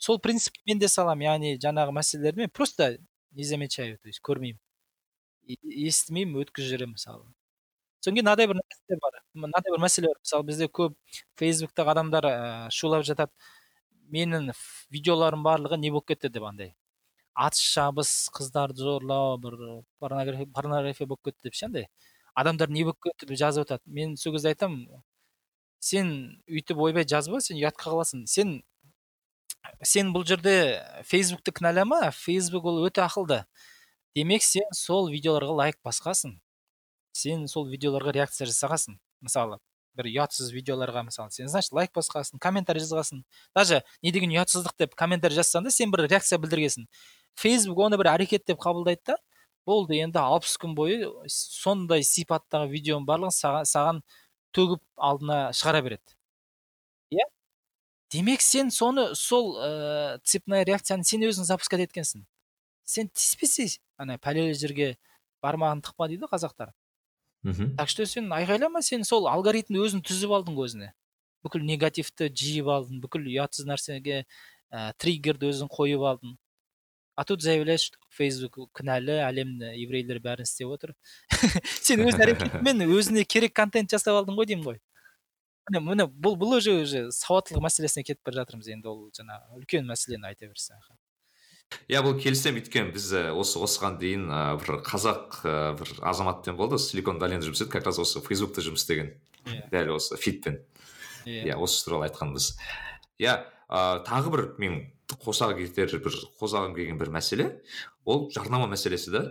Сол принцип мен де саламын яғни жаңағы мәселелерді мен просто не замечаю то есть көрмеймін. Естімеймін өткізіп жіберемін мысалы. Содан кейін мынадай бір нәрсе бар мынадай бір мәселе бар. Мысалы бізде көп фейсбуктағы адамдар ә, шулап жатады. Менің видеоларым барлығы не болып кетті деп андай. Атыс шабыс қыздарды зорлау бір порнография болып кетті деп ше андай. Адамдар не болып кетті деп жазып жатады мен сол кезде айтамын сен өйтіп ойбай жазба сен ұятқа қаласың. Сен сен бұл жерде фейсбукті кінәлама фейсбук ол өте ақылды. Демек сен сол видеоларға лайк басқасың сен сол видеоларға реакция жасағансың мысалы бір ұятсыз видеоларға мысалы сен значит лайк басқасың комментарий жазғансың даже не деген ұятсыздық деп комментарий жазсаң да сен бір реакция білдіргенсің. Фейсбук оны бір әрекет деп қабылдайды да болды енді алпыс күн бойы сондай сипаттағы видеоның барлығын саған, саған төгіп алдына шығара береді. Иә? Демек сен соны сол ә, цепная реакцияны сен өзің запускать еткенсің. Сен тиіспесе ана пәлелі жерге бармағын тықпа дейді қазақтар. Мхм. Так что сен айғайлама сен сол алгоритмді өзің түзіп алдың ғой өзіңе бүкіл негативті жиып алдың бүкіл ұятсыз нәрсеге ә, триггерді өзің қойып алдың. А тут заявляешь что фейсбук кінәлі әлемді еврейлер бәрін істеп отыр сен өз әрекетіңмен өзіне керек контент жасап алдың ғой деймін ғой. Міне міне бұл бұл уже уже сауаттылық мәселесіне кетіп бара жатырмыз енді ол жаңағы үлкен мәселені айта берсең иә бұл келісемін өйткені біз осы осыған дейін ә, бір қазақ ә, бір азаматпен болды силикон долинада жұмыс істеді как раз осы фейсбукта жұмыс істеген. Иә. Дәл осы фитпен. Иә. Иә осы туралы айтқанбыз. Иә ә, тағы бір мен қоса кетер бір қозғағым келген бір мәселе. Ол жарнама мәселесі да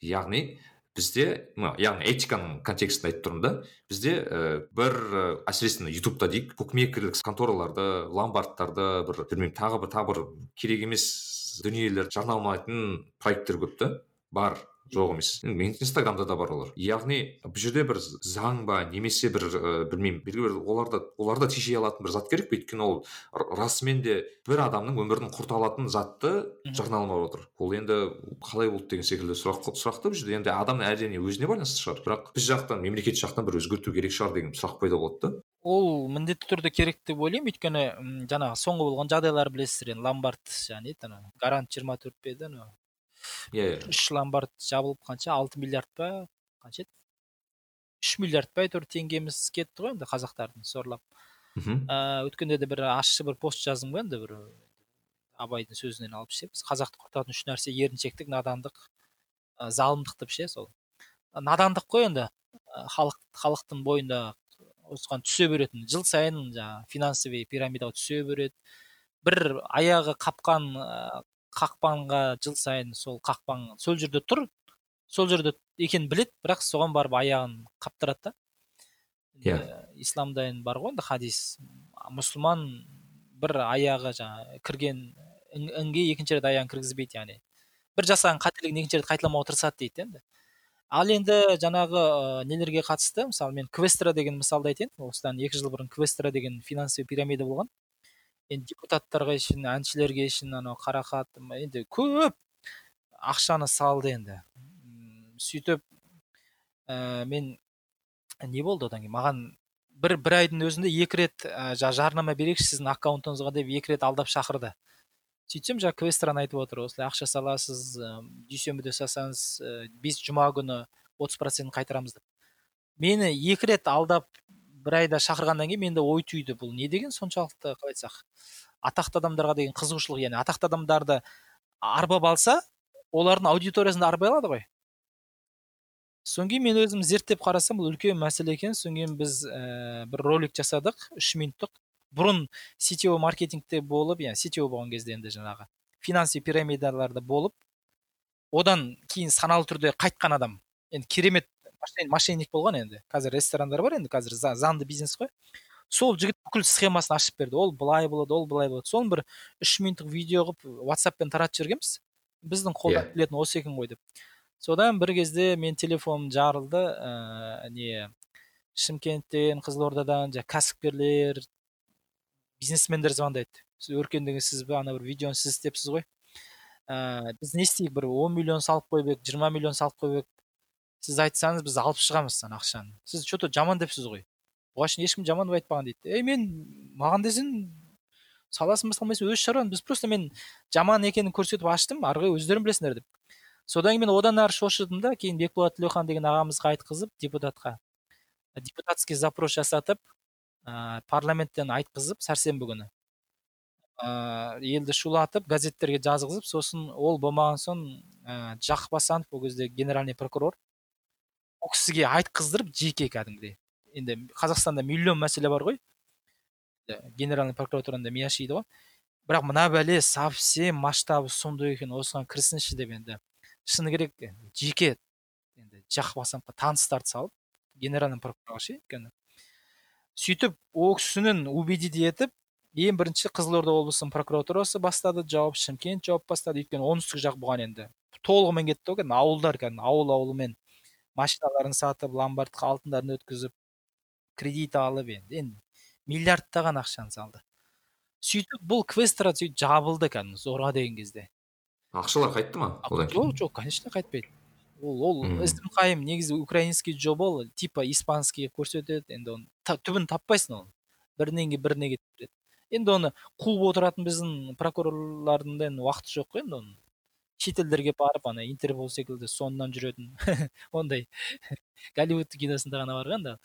яғни бізде яғни этиканың контекстін айтып тұрмын да бізде ә, бір ә, әсіресе ютубта дейік букмекерлік контораларды ломбардтарды бір білмеймін тағы бір тағы бір керек емес дүниелерді жарнамалайтын проекттер көп та бар. Жоқ емес. Мен инстаграмда да бар олар. Яғни бұл жерде бір заң ба немесе бір ә, білмеймін. Белгілі бір оларды оларды тежей алатын бір зат керек пе? Өйткені ол расымен де бір адамның өмірін құрта алатын затты жарнамалап отыр. Ол енді қалай болды деген секілді сұрақ сұрақ та бұл жерде енді адам әрине өзіне байланысты шығар. Бірақ біз жақтан мемлекет жақтан бір өзгерту керек шығар деген сұрақ пайда болады да. Ол міндетті түрде керек деп ойлаймын. Өйткені жаңағы соңғы болған жағдайлар білесіздер енді. Ломбард жаңа не еді ана гарант жиырма төрт пе еді анау? Иә иә үш ломбард жабылып қанша? алты миллиард па? қанша еді? үш миллиард па? әйтеуір теңгеміз кетті ғой енді қазақтардың сорлап. Мхм. Ә, өткенде де бір ащы бір пост жаздым ғой енді бір абайдың сөзінен алып ше. Біз қазақты құртатын үш нәрсе еріншектік надандық ә, залымдық деп ше сол? Надандық қой енді. Халық халықтың бойында осыған түсе беретін жыл сайын жаңағы финансовый пирамидаға түсе береді. Бір аяғы қапқан қақпанға жыл сайын сол қақпан сол жерде тұр сол жерде екенін білет, бірақ соған барып аяғын қаптырады да. Иә. Исламда енді бар ғой енді хадис. Мұсылман бір аяғы жаңағы кірген інге екінші рет аяғын кіргізбейді яғни. Бір жасаған қателігін екінші рет қайталамауға тырысады дейді енді. Ал енді жаңағы ә, нелерге қатысты? Мысалы мен квестра деген мысалды айтайын. Осыдан екі жыл бұрын квестра деген финансовый пирамида болған. Енді депутаттарға үшін әншілерге үшін анау қарақат енді көп ақшаны салды енді. Сөйтіп ә, мен не болды одан кейін? Маған бір бір айдың өзінде екі рет ә, жарнама берейікші сіздің аккаунтыңызға деп екі рет алдап шақырды. Сөйтсем жаңағы квестран айтып отыр осылай ақша саласыз ә, дүйсенбіде салсаңыз ә, бес жұма күні отыз процентін қайтарамыз деп. Мені екі рет алдап бір айда шақырғаннан кейін менде ой түйді бұл не деген соншалықты қалай айтсақ? Атақты адамдарға деген қызығушылық яғни атақты адамдарды арбап алса олардың аудиториясында арбай алады ғой. Содан кейін мен өзім зерттеп қарасам бұл үлкен мәселе екен. Содан кейін біз ә, бір ролик жасадық үш минуттық. Бұрын сетевой маркетингте болып иә сетевой болған кезде енді жаңағы финанси пирамидаларда болып одан кейін саналы түрде қайтқан адам енді керемет мошенник болған енді. Қазір ресторандар бар енді қазір заңды бизнес қой. Сол жігіт бүкіл схемасын ашып берді. Ол былай болады ол былай болады. Соны бір үш минуттық видео қылып ватсаппен таратып жібергенбіз. Біздің қолдан yeah. Иә. келетін осы екен ғой деп. Содан бір кезде мен телефоным жарылды ә, не шымкенттен қызылордадан жаңағы кәсіпкерлер бизнесмендер звондайды. Сіз өркендеген сіз бе ана бір видеоны сіз істепсіз ғой. Ә, біз не істейік? Бір он миллион салып қойып едік жиырма миллион салып қойып едік. Сіз айтсаңыз біз алып шығамыз ана ақшаны. Сіз че то жаман депсіз ғой. Оған шейін ешкім жаман деп айтпаған дейді. Ей мен маған десең саласың ба салмайсың өз шаруаң. Біз просто мен жаман екенін көрсетіп аштым ары қарай өздерің білесіңдер деп. Содан кейін мен одан ары шошыдым да кейін бекболат тілеухан деген ағамызға айтқызып депутатқа депутатский запрос жасатып ә, парламенттен айтқызып сәрсенбі күні. Ә, елді шулатып газеттерге жазғызып сосын ол болмаған соң ә, жақып асанов ол кезде генеральный прокурор ол кісіге айтқыздырып жеке кәдімгідей. Енді қазақстанда миллион мәселе бар ғой. Генеральный прокуратурада мияшиді ғой бірақ мына бәле совсем масштабы сондай екен осыған кірсінші деп енді. Шыны керек жеке енді жақып асановқа таныстарды салып генеральный прокурорға ше өйткені. Сөйтіп ол кісінің убедить етіп ең бірінші қызылорда облысының прокуратурасы бастады жауап шымкент жауап бастады. Өйткені оңтүстік жақ бұған енді толығымен кетті ғой кәдімгі ауылдар кәдімгі ауыл ауылымен. Машиналарын сатып ломбардқа алтындарын өткізіп кредит алып енді енді миллиардтаған ақшаны салды. Сөйтіп бұл квестра сөйтіп жабылды кәдімгі зорға деген кезде. Ақшалар қайтты ма одан жоқ жоқ конечно қайтпайды. Ол ол ізім қайым негізі украинский жоба ол типа испанский көрсетеді енді оны түбін таппайсың оны. Бірінен кейін біріне кетіп енді оны қуып отыратын біздің прокурорлардың да енді уақыты жоқ қой енді оны шетелдерге барып ана интерпол секілді соңынан жүретін ондай голливуд киносында ғана бар ғой енді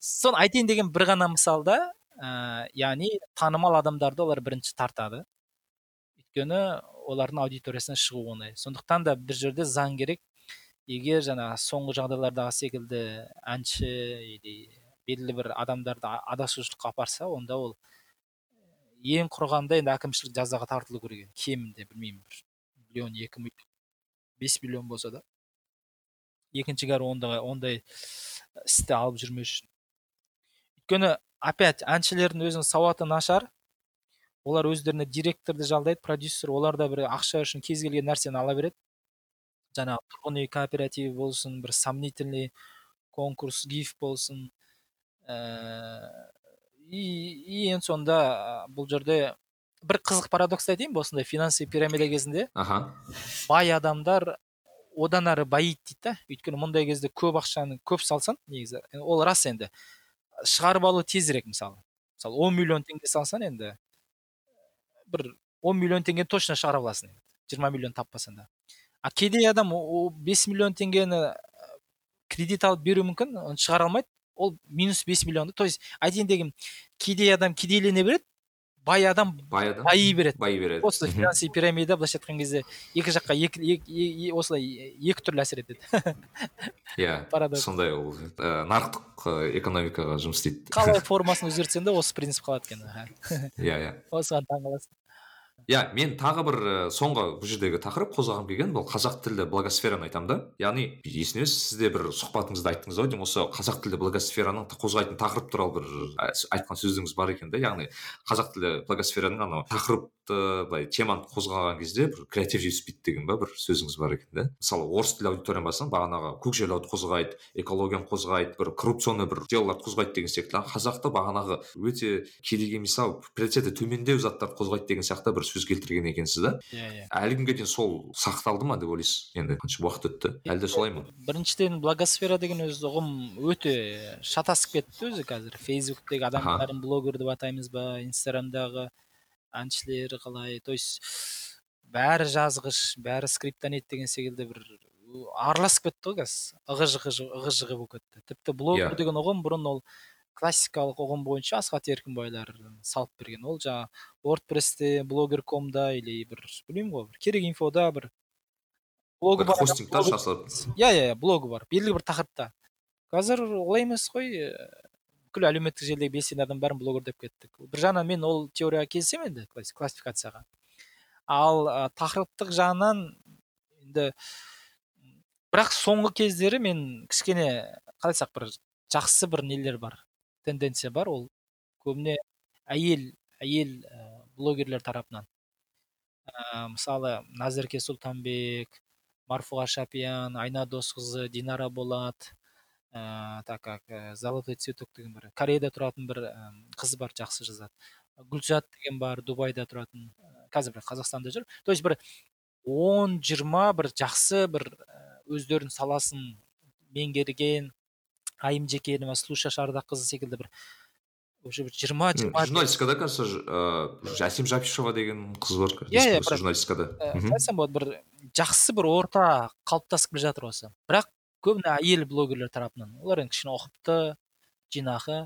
соны айтайын деген бір ғана мысалда ә, яғни танымал адамдарды олар бірінші тартады өйткені олардың аудиториясына шығу оңай сондықтан да бір жерде заң керек егер жаңа соңғы жағдайлардағы секілді әнші или белгілі бір адамдарды адасушылыққа апарса онда ол ең құрығанда енді әкімшілік жазаға тартылу керек кемінде білмеймін бір миллион екі миллион бес миллион болса да екінші қару ондай ондай істі алып жүрмеу үшін өйткені опять әншілердің өзінің сауаты нашар олар өздеріне директорды жалдайды продюсер олар да бір ақша үшін кез келген нәрсені ала береді жаңағы тұрғын үй кооперативі болсын бір сомнительный конкурс гиф болсын ә, и, енді сонда бұл жерде бір қызық парадокс айтайын ба осындай финансовый пирамида кезінде? Аха. бай адамдар одан әрі байиды дейді да. Өйткені мұндай кезде көп ақшаны көп салсаң негізі ол рас енді. Шығарып алу тезірек мысалы. Мысалы он миллион теңге салсаң енді бір он миллион теңгені точно шығара аласың жиырма миллион таппасаң да. А кедей адам бес миллион теңгені кредит алып беруі мүмкін оны шығара алмайды. Ол минус бес миллионды. То есть айтайын дегенім кедей адам кедейлене береді бай адам бай адам байи береді. Байи береді. Осы финансовый пирамида былайша айтқан кезде екі жаққа екі, осылай екі түрлі әсер етеді. Иә сондай ол нарықтық экономикаға жұмыс істейді. Қалай формасын өзгертсең де осы принцип қалады екен. Иә иә. Осыған таңқаласың иә мен тағы бір соңғы бұл жердегі тақырып қозғағым келген бұл қазақ тілді блогосфераны айтамын да яғни есіме сіз де бір сұхбатыңызда айттыңыз ау деймін осы қазақ тілді блогосфераның қозғайтын тақырып туралы бір айтқан сөзіңіз бар екен да яғни қазақ тілді блогосфераның анау тақырыпты былай теманы қозғаған кезде бір креатив жетіспейді деген ба бір сөзіңіз бар екен да мысалы орыс тілді аудиторияны барсаң бағанағы көкжайлауды қозғайды экологияны қозғайды бір коррупционный бір делоларды қозғайды деген секілді қазақта бағанағы өте керек емес ау приоритеті төмендеу заттарды қозғайды деген сияқты бір сөз келтірген екенсіз да? Иә иә. Әлі күнге дейін сол сақталды ма деп ойлайсыз? Енді қанша уақыт өтті? Әлі де солай ма? біріншіден благосфера деген өзі ұғым өте шатасып кетті өзі қазір. Фейсбуктегі адамдарын блогер деп атаймыз ба инстаграмдағы әншілер қалай? То есть бәрі жазғыш бәрі скриптонит деген секілді бір араласып кетті ғой қазір. Ығы жығы ығы жығы болып кетті. Тіпті блогер Иә. деген ұғым бұрын ол классикалық ұғым бойынша асхат еркінбайлар салып берген. Ол жаңағы wordpressте блогер комда или бір білмеймін ғой бір керек инфода бір блогы бар. хостингтар иә иә иә блогы бар. Белгілі бір тақырыпта. Қазір олай емес қой ә, бүкіл әлеуметтік желідегі белсенді адам бәрін блогер деп кеттік. Бір жағынан мен ол теорияға келісемін енді класс- классификацияға. Ал ә, тақырыптық жағынан енді бірақ соңғы кездері мен кішкене қалай айтсақ бір жақсы бір нелер бар. Тенденция бар ол көбіне әйел әйел ә, блогерлер тарапынан. Ә, мысалы назерке сұлтанбек марфуға шапиян айна досқызы динара болат ә, так как ә, золотой цветок деген бір кореяда тұратын бір ә, қыз бар жақсы жазады. Гүлзат деген бар дубайда тұратын қазір бір қазақстанда жүр. То есть бір он жиырма бір жақсы бір өздерінің саласын меңгерген айым жекенова слуша шардаққызы секілді бір уже бір жиырма жиырма журналистикада кажется жасим жапишева деген қыз бар Иә, иә, журналистикада. айтсам болады бір жақсы бір орта қалыптасып келе жатыр осы. Бірақ көбіне әйел блогерлер тарапынан олар енді кішкене ұқыпты жинақы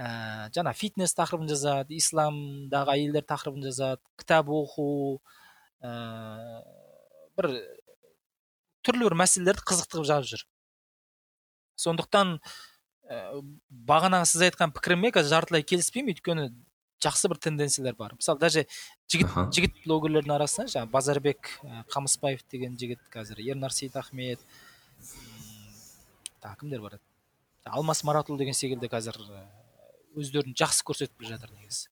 ә, жаңа фитнес тақырыбын жазады исламдағы әйелдер тақырыбын жазады кітап оқу ә, бір түрлі бір мәселелерді қызықты қылып жазып жүр. Сондықтан ә, бағанағы сіз айтқан пікіріме қазір жартылай келіспеймін өйткені жақсы бір тенденциялар бар. Мысалы даже жігіт Аха. жігіт блогерлердің арасында жаңағы базарбек ә, қамысбаев деген жігіт қазір ернар сейтахмет тағы кімдер бар? Еді алмас маратұлы деген секілді қазір ә, өздерін жақсы көрсетіп келе жатыр негізі.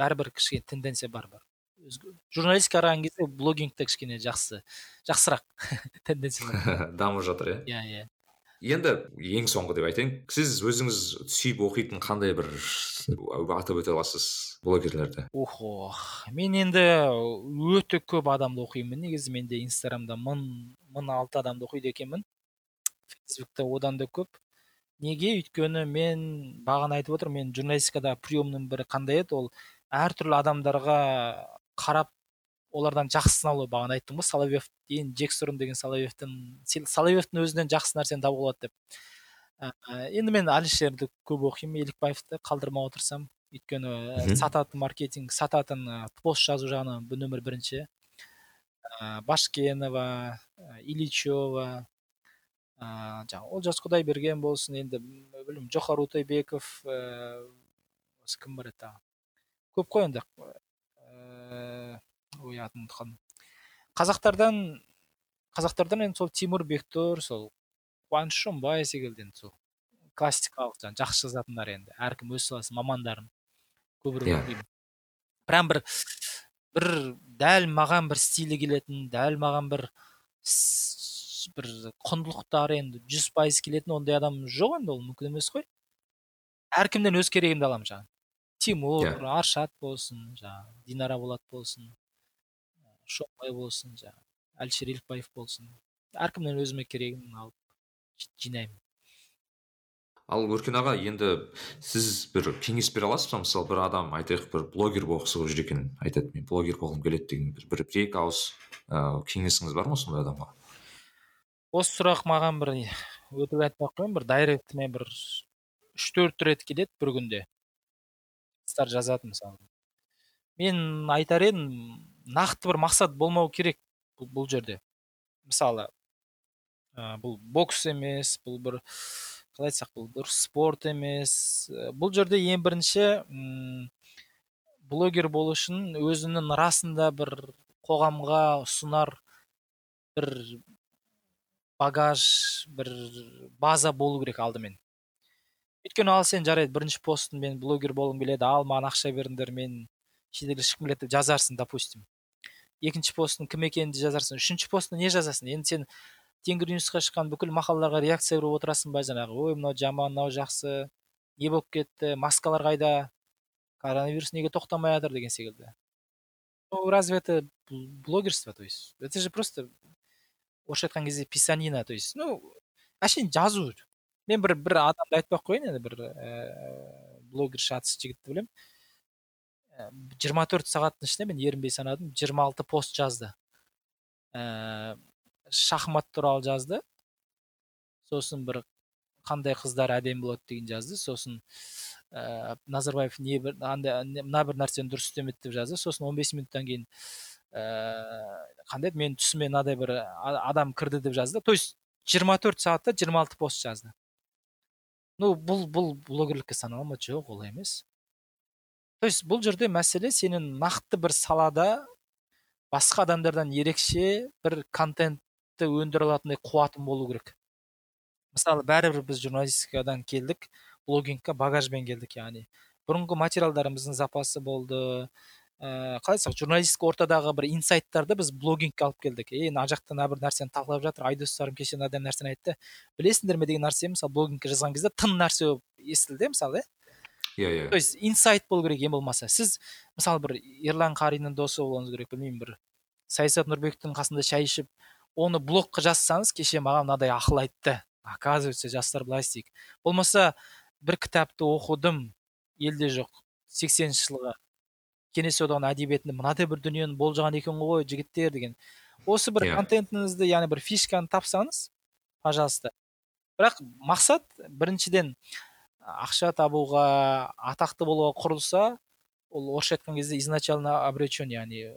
Бәрібір кішкене тенденция бар бар. Өзге- журналистика қараған кезде блогингте кішкене жақсы жақсырақ тенденциялар дамып жатыр иә? Иә иә. Енді ең соңғы деп айтайын. Сіз өзіңіз сүйіп оқитын қандай бір атап өте аласыз блогерлерді? Охо мен енді өте көп адамды оқимын. Негізі менде инстаграмда мың мың алты адамды оқиды екенмін. Фейсбукта одан да көп. Неге? Өйткені мен бағана айтып отырмын мен журналистикада приемның бірі қандай еді? Ол әртүрлі адамдарға қарап олардан жақсысын алу бағана айттым ғой соловьев дейін джекстрон деген соловьевтің соловьевтің өзінен жақсы нәрсені табуға болады деп. Ә, енді мен әлішерді көп оқимын елікбаевты қалдырмай отырсам өйткені ә, сататын маркетинг сататын ә, пост жазу жағынан нөмір бірінші. Ә, башкенова ә, ильичева ә, жаңағы олжас құдайберген болсын енді білмеймін жохар утайбеков ә, кім бар еді тағы? Көп қой енді ой атын қазақтардан қазақтардан енді сол тимур бектұр сол қуаныш шонбай секілді енді сол классикалық жаңағы жақсы жазатындар енді. Әркім өз саласы мамандарын көбірек Иә. оқимын. Прям бір бір дәл маған бір стилі келетін дәл маған бір бір құндылықтары енді жүз пайыз келетін ондай адам жоқ енді ол мүмкін емес қой. Әркімнен өз керегімді аламын жаңағы тимур Иә. аршат болсын жаңағы динара болат болсын шоқбай болсын жаңағы әлішер елікбаев болсын. Әркімнен өзіме керегін алып жи- жинаймын. Ал өркен аға енді сіз бір кеңес бере аласыз ба? Мысалы бір адам айтайық бір блогер болғысы келіп жүр екен айтады мен блогер болғым келеді деген бір бір, бір екі ауыз ыыы кеңесіңіз бар ма сондай адамға? Осы сұрақ маған бір өтірік айтпай ақ қояйын бір дайректіме бір үш төрт рет келеді бір күнде. Қыздар жазады мысалы. Мен айтар едім нақты бір мақсат болмау керек бұл, бұл жерде. Мысалы ә, бұл бокс емес бұл бір қалай айтсақ бұл бір спорт емес. Ә, бұл жерде ең бірінші блогер болу үшін өзінің расында бір қоғамға ұсынар бір багаж бір база болу керек алдымен. Өйткені ал сен жарайды бірінші постын мен блогер болғым келеді ал маған ақша беріңдер мен шетелге шыққым келеді деп жазарсың допустим. Екінші постың кім екенін жазарсың. Үшінші постында не жазасың? Енді сен тенгринюсқа шыққан бүкіл мақалаларға реакция беріп отырасың ба жаңағы? Ой мынау жаман мынау жақсы не болып кетті маскалар қайда? Коронавирус неге тоқтамай жатыр? деген секілді. Ну разве это блогерство? То есть это же просто орысша айтқан кезде писанина. То есть ну әшейін жазу. Мен бір бір адамды айтпай ақ қояйын енді бір ііі блогер шатыс жігітті білемін жиырма төрт сағаттың ішінде мен ерінбей санадым жиырма алты пост жазды ііі шахмат туралы жазды сосын бір қандай қыздар әдемі болады деген жазды сосын ә, назарбаев не бір мына бір нәрсені дұрыс істемеді деп жазды сосын 15 минуттан кейін ә, қандай еді менің түсіме мынадай бір адам кірді деп жазды то есть 24 сағатта 26 пост жазды ну бұл бұл блогерлікке санала ма? Жоқ олай емес. То есть бұл жерде мәселе сенің нақты бір салада басқа адамдардан ерекше бір контентті өндіре алатындай қуатың болу керек. Мысалы бәрібір біз журналистикадан келдік блогингқа багажбен келдік яғни. Бұрынғы материалдарымыздың запасы болды ә, қалай айтсақ журналистика ортадағы бір инсайттарды біз блогингке алып келдік. Ей мына жақта мына бір нәрсені талқылап жатыр айдостарым кеше мынадай нәрсені айтты. Білесіңдер ме деген нәрсе мысалы блогингке жазған кезде тың нәрсе болып естілді мысалы иә иә. то есть инсайт болу керек ең болмаса. Сіз мысалы бір ерлан қариннің досы болуыңыз керек білмеймін бір саясат нұрбековтің қасында шай ішіп оны блогқа жазсаңыз кеше маған мынадай ақыл айтты. Оказывается жастар былай істейік. Болмаса бір кітапты оқыдым елде жоқ сексенінші жылғы. Кеңес одағының әдебиетінде мынадай бір дүниені болжаған екен ғой жігіттер деген осы бір yeah. Иә. контентіңізді яғни бір фишканы тапсаңыз пожалуйста бірақ мақсат біріншіден ақша табуға атақты болуға құрылса ол орысша айтқан кезде изначально обречен яғни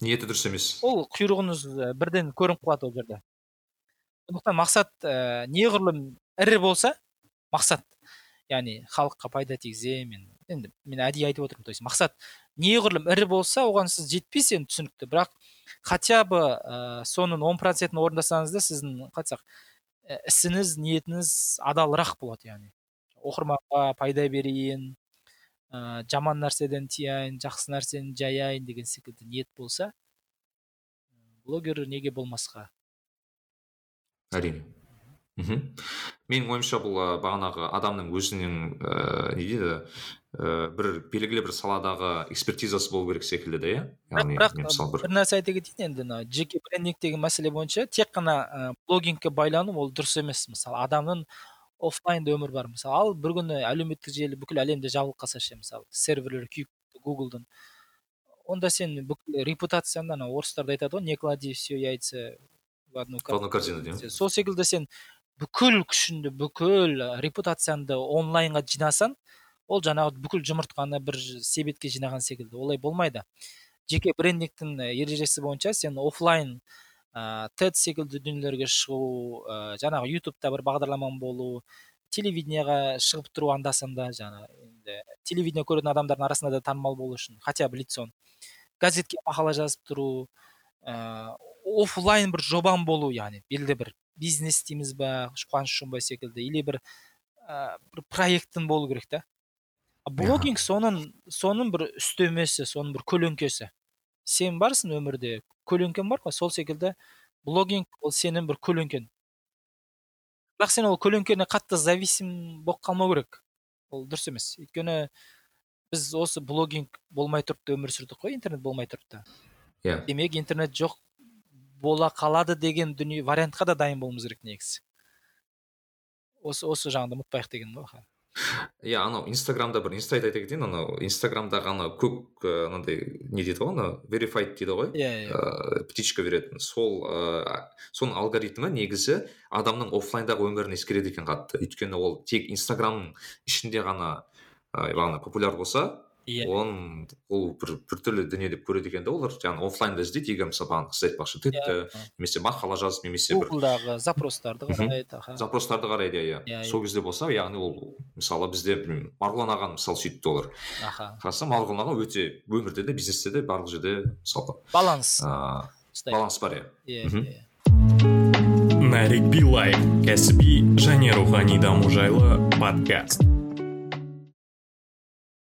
ниеті дұрыс емес ол құйрығыңыз бірден көрініп қалады ол жерде сондықтан мақсат ә, неғұрлым ірі болса мақсат яғни халыққа пайда тигіземін енді мен әдейі айтып отырмын. То есть мақсат неғұрлым ірі болса оған сіз жетпейсіз енді түсінікті. Бірақ хотя бы ә, соның он процентін орындасаңыз да сіздің қалай айтсақ ісіңіз ниетіңіз адалырақ болады яғни. Оқырманға пайда берейін ә, жаман нәрседен тияйын жақсы нәрсені жаяйын деген секілді ниет болса блогер неге болмасқа? әрине. Мхм. Менің ойымша бұл бағанағы адамның өзінің ыыы не дейді ііі бір белгілі бір саладағы экспертизасы болу керек секілді да иә? Яғни бірақ мысалы бір нәрсе айта кетейін енді мына жеке брендинг деген мәселе бойынша тек қана ә, блогингке байлану ол дұрыс емес. Мысалы адамның офлайн өмір бар. Мысалы ал бір күні әлеуметтік желі бүкіл әлемде жабылып қалса ше мысалы серверлер күйіп гуглдың. Онда сен бүкіл репутацияңды ана орыстарда айтады ғой не клади все яйца в одну корзину сол секілді сен бүкіл күшіңді бүкіл репутацияңды онлайнға жинасаң ол жаңағы бүкіл жұмыртқаны бір себетке жинаған секілді. Олай болмайды. Жеке брендингтің ережесі бойынша сен офлайн ә, тед секілді дүниелерге шығу ә, жаңағы ютубта бір бағдарламаң болу телевидениеға шығып тұру анда санда жаңағы енді телевидение көретін адамдардың арасында да танымал болу үшін хотя бы лицом газетке мақала жазып тұру ә, офлайн бір жобаң болу яғни белгілі бір бизнес дейміз ба қуаныш шонбай секілді или бір ә, бір проектің болу керек та. Блогинг соның соның бір үстемесі соның бір көлеңкесі. Сен барсың өмірде көлеңкең бар ғой сол секілді блогинг ол сенің бір көлеңкең бірақ сен ол көлеңкені қатты зависим болып қалмау керек. Ол дұрыс емес. Өйткені біз осы блогинг болмай тұрып та өмір сүрдік қой интернет болмай тұрып та. Иә. Yeah. демек интернет жоқ. Бола қалады деген дүние вариантқа да дайын болуымыз керек негізі. Осы осы жағын ұмытпайық дегенім ғой иә анау инстаграмда бір инсайт айта кетейін анау инстаграмдағы анау көк анандай не дейді ғой анау верифайд дейді ғой? Иә иә. Птичка беретін. Сол ыыы соның алгоритмі негізі адамның оффлайндағы өмірін ескереді екен қатты. Өйткені ол тек инстаграмның ішінде ғана бағана популяр болса иә оны ол бір біртүрлі дүние деп көреді екен да олар жаңағы оффлайнда іздейді егер мысалы бағана сіз айтпақшы тедті немесе мақала жазып немесе бір гуглдағы запростарды қарайды аха. Запростарды қарайды иә иә. Сол кезде болса яғни ол мысалы бізде білмеймін марғұлан ағаны мысалы сөйтті олар. Аха. Қарасам марғұлан аға өте өмірде де бизнесте де барлық жерде мысалы баланс. Ыыы баланс бар иә. Иә нарик билай кәсіби және рухани даму жайлы подкаст.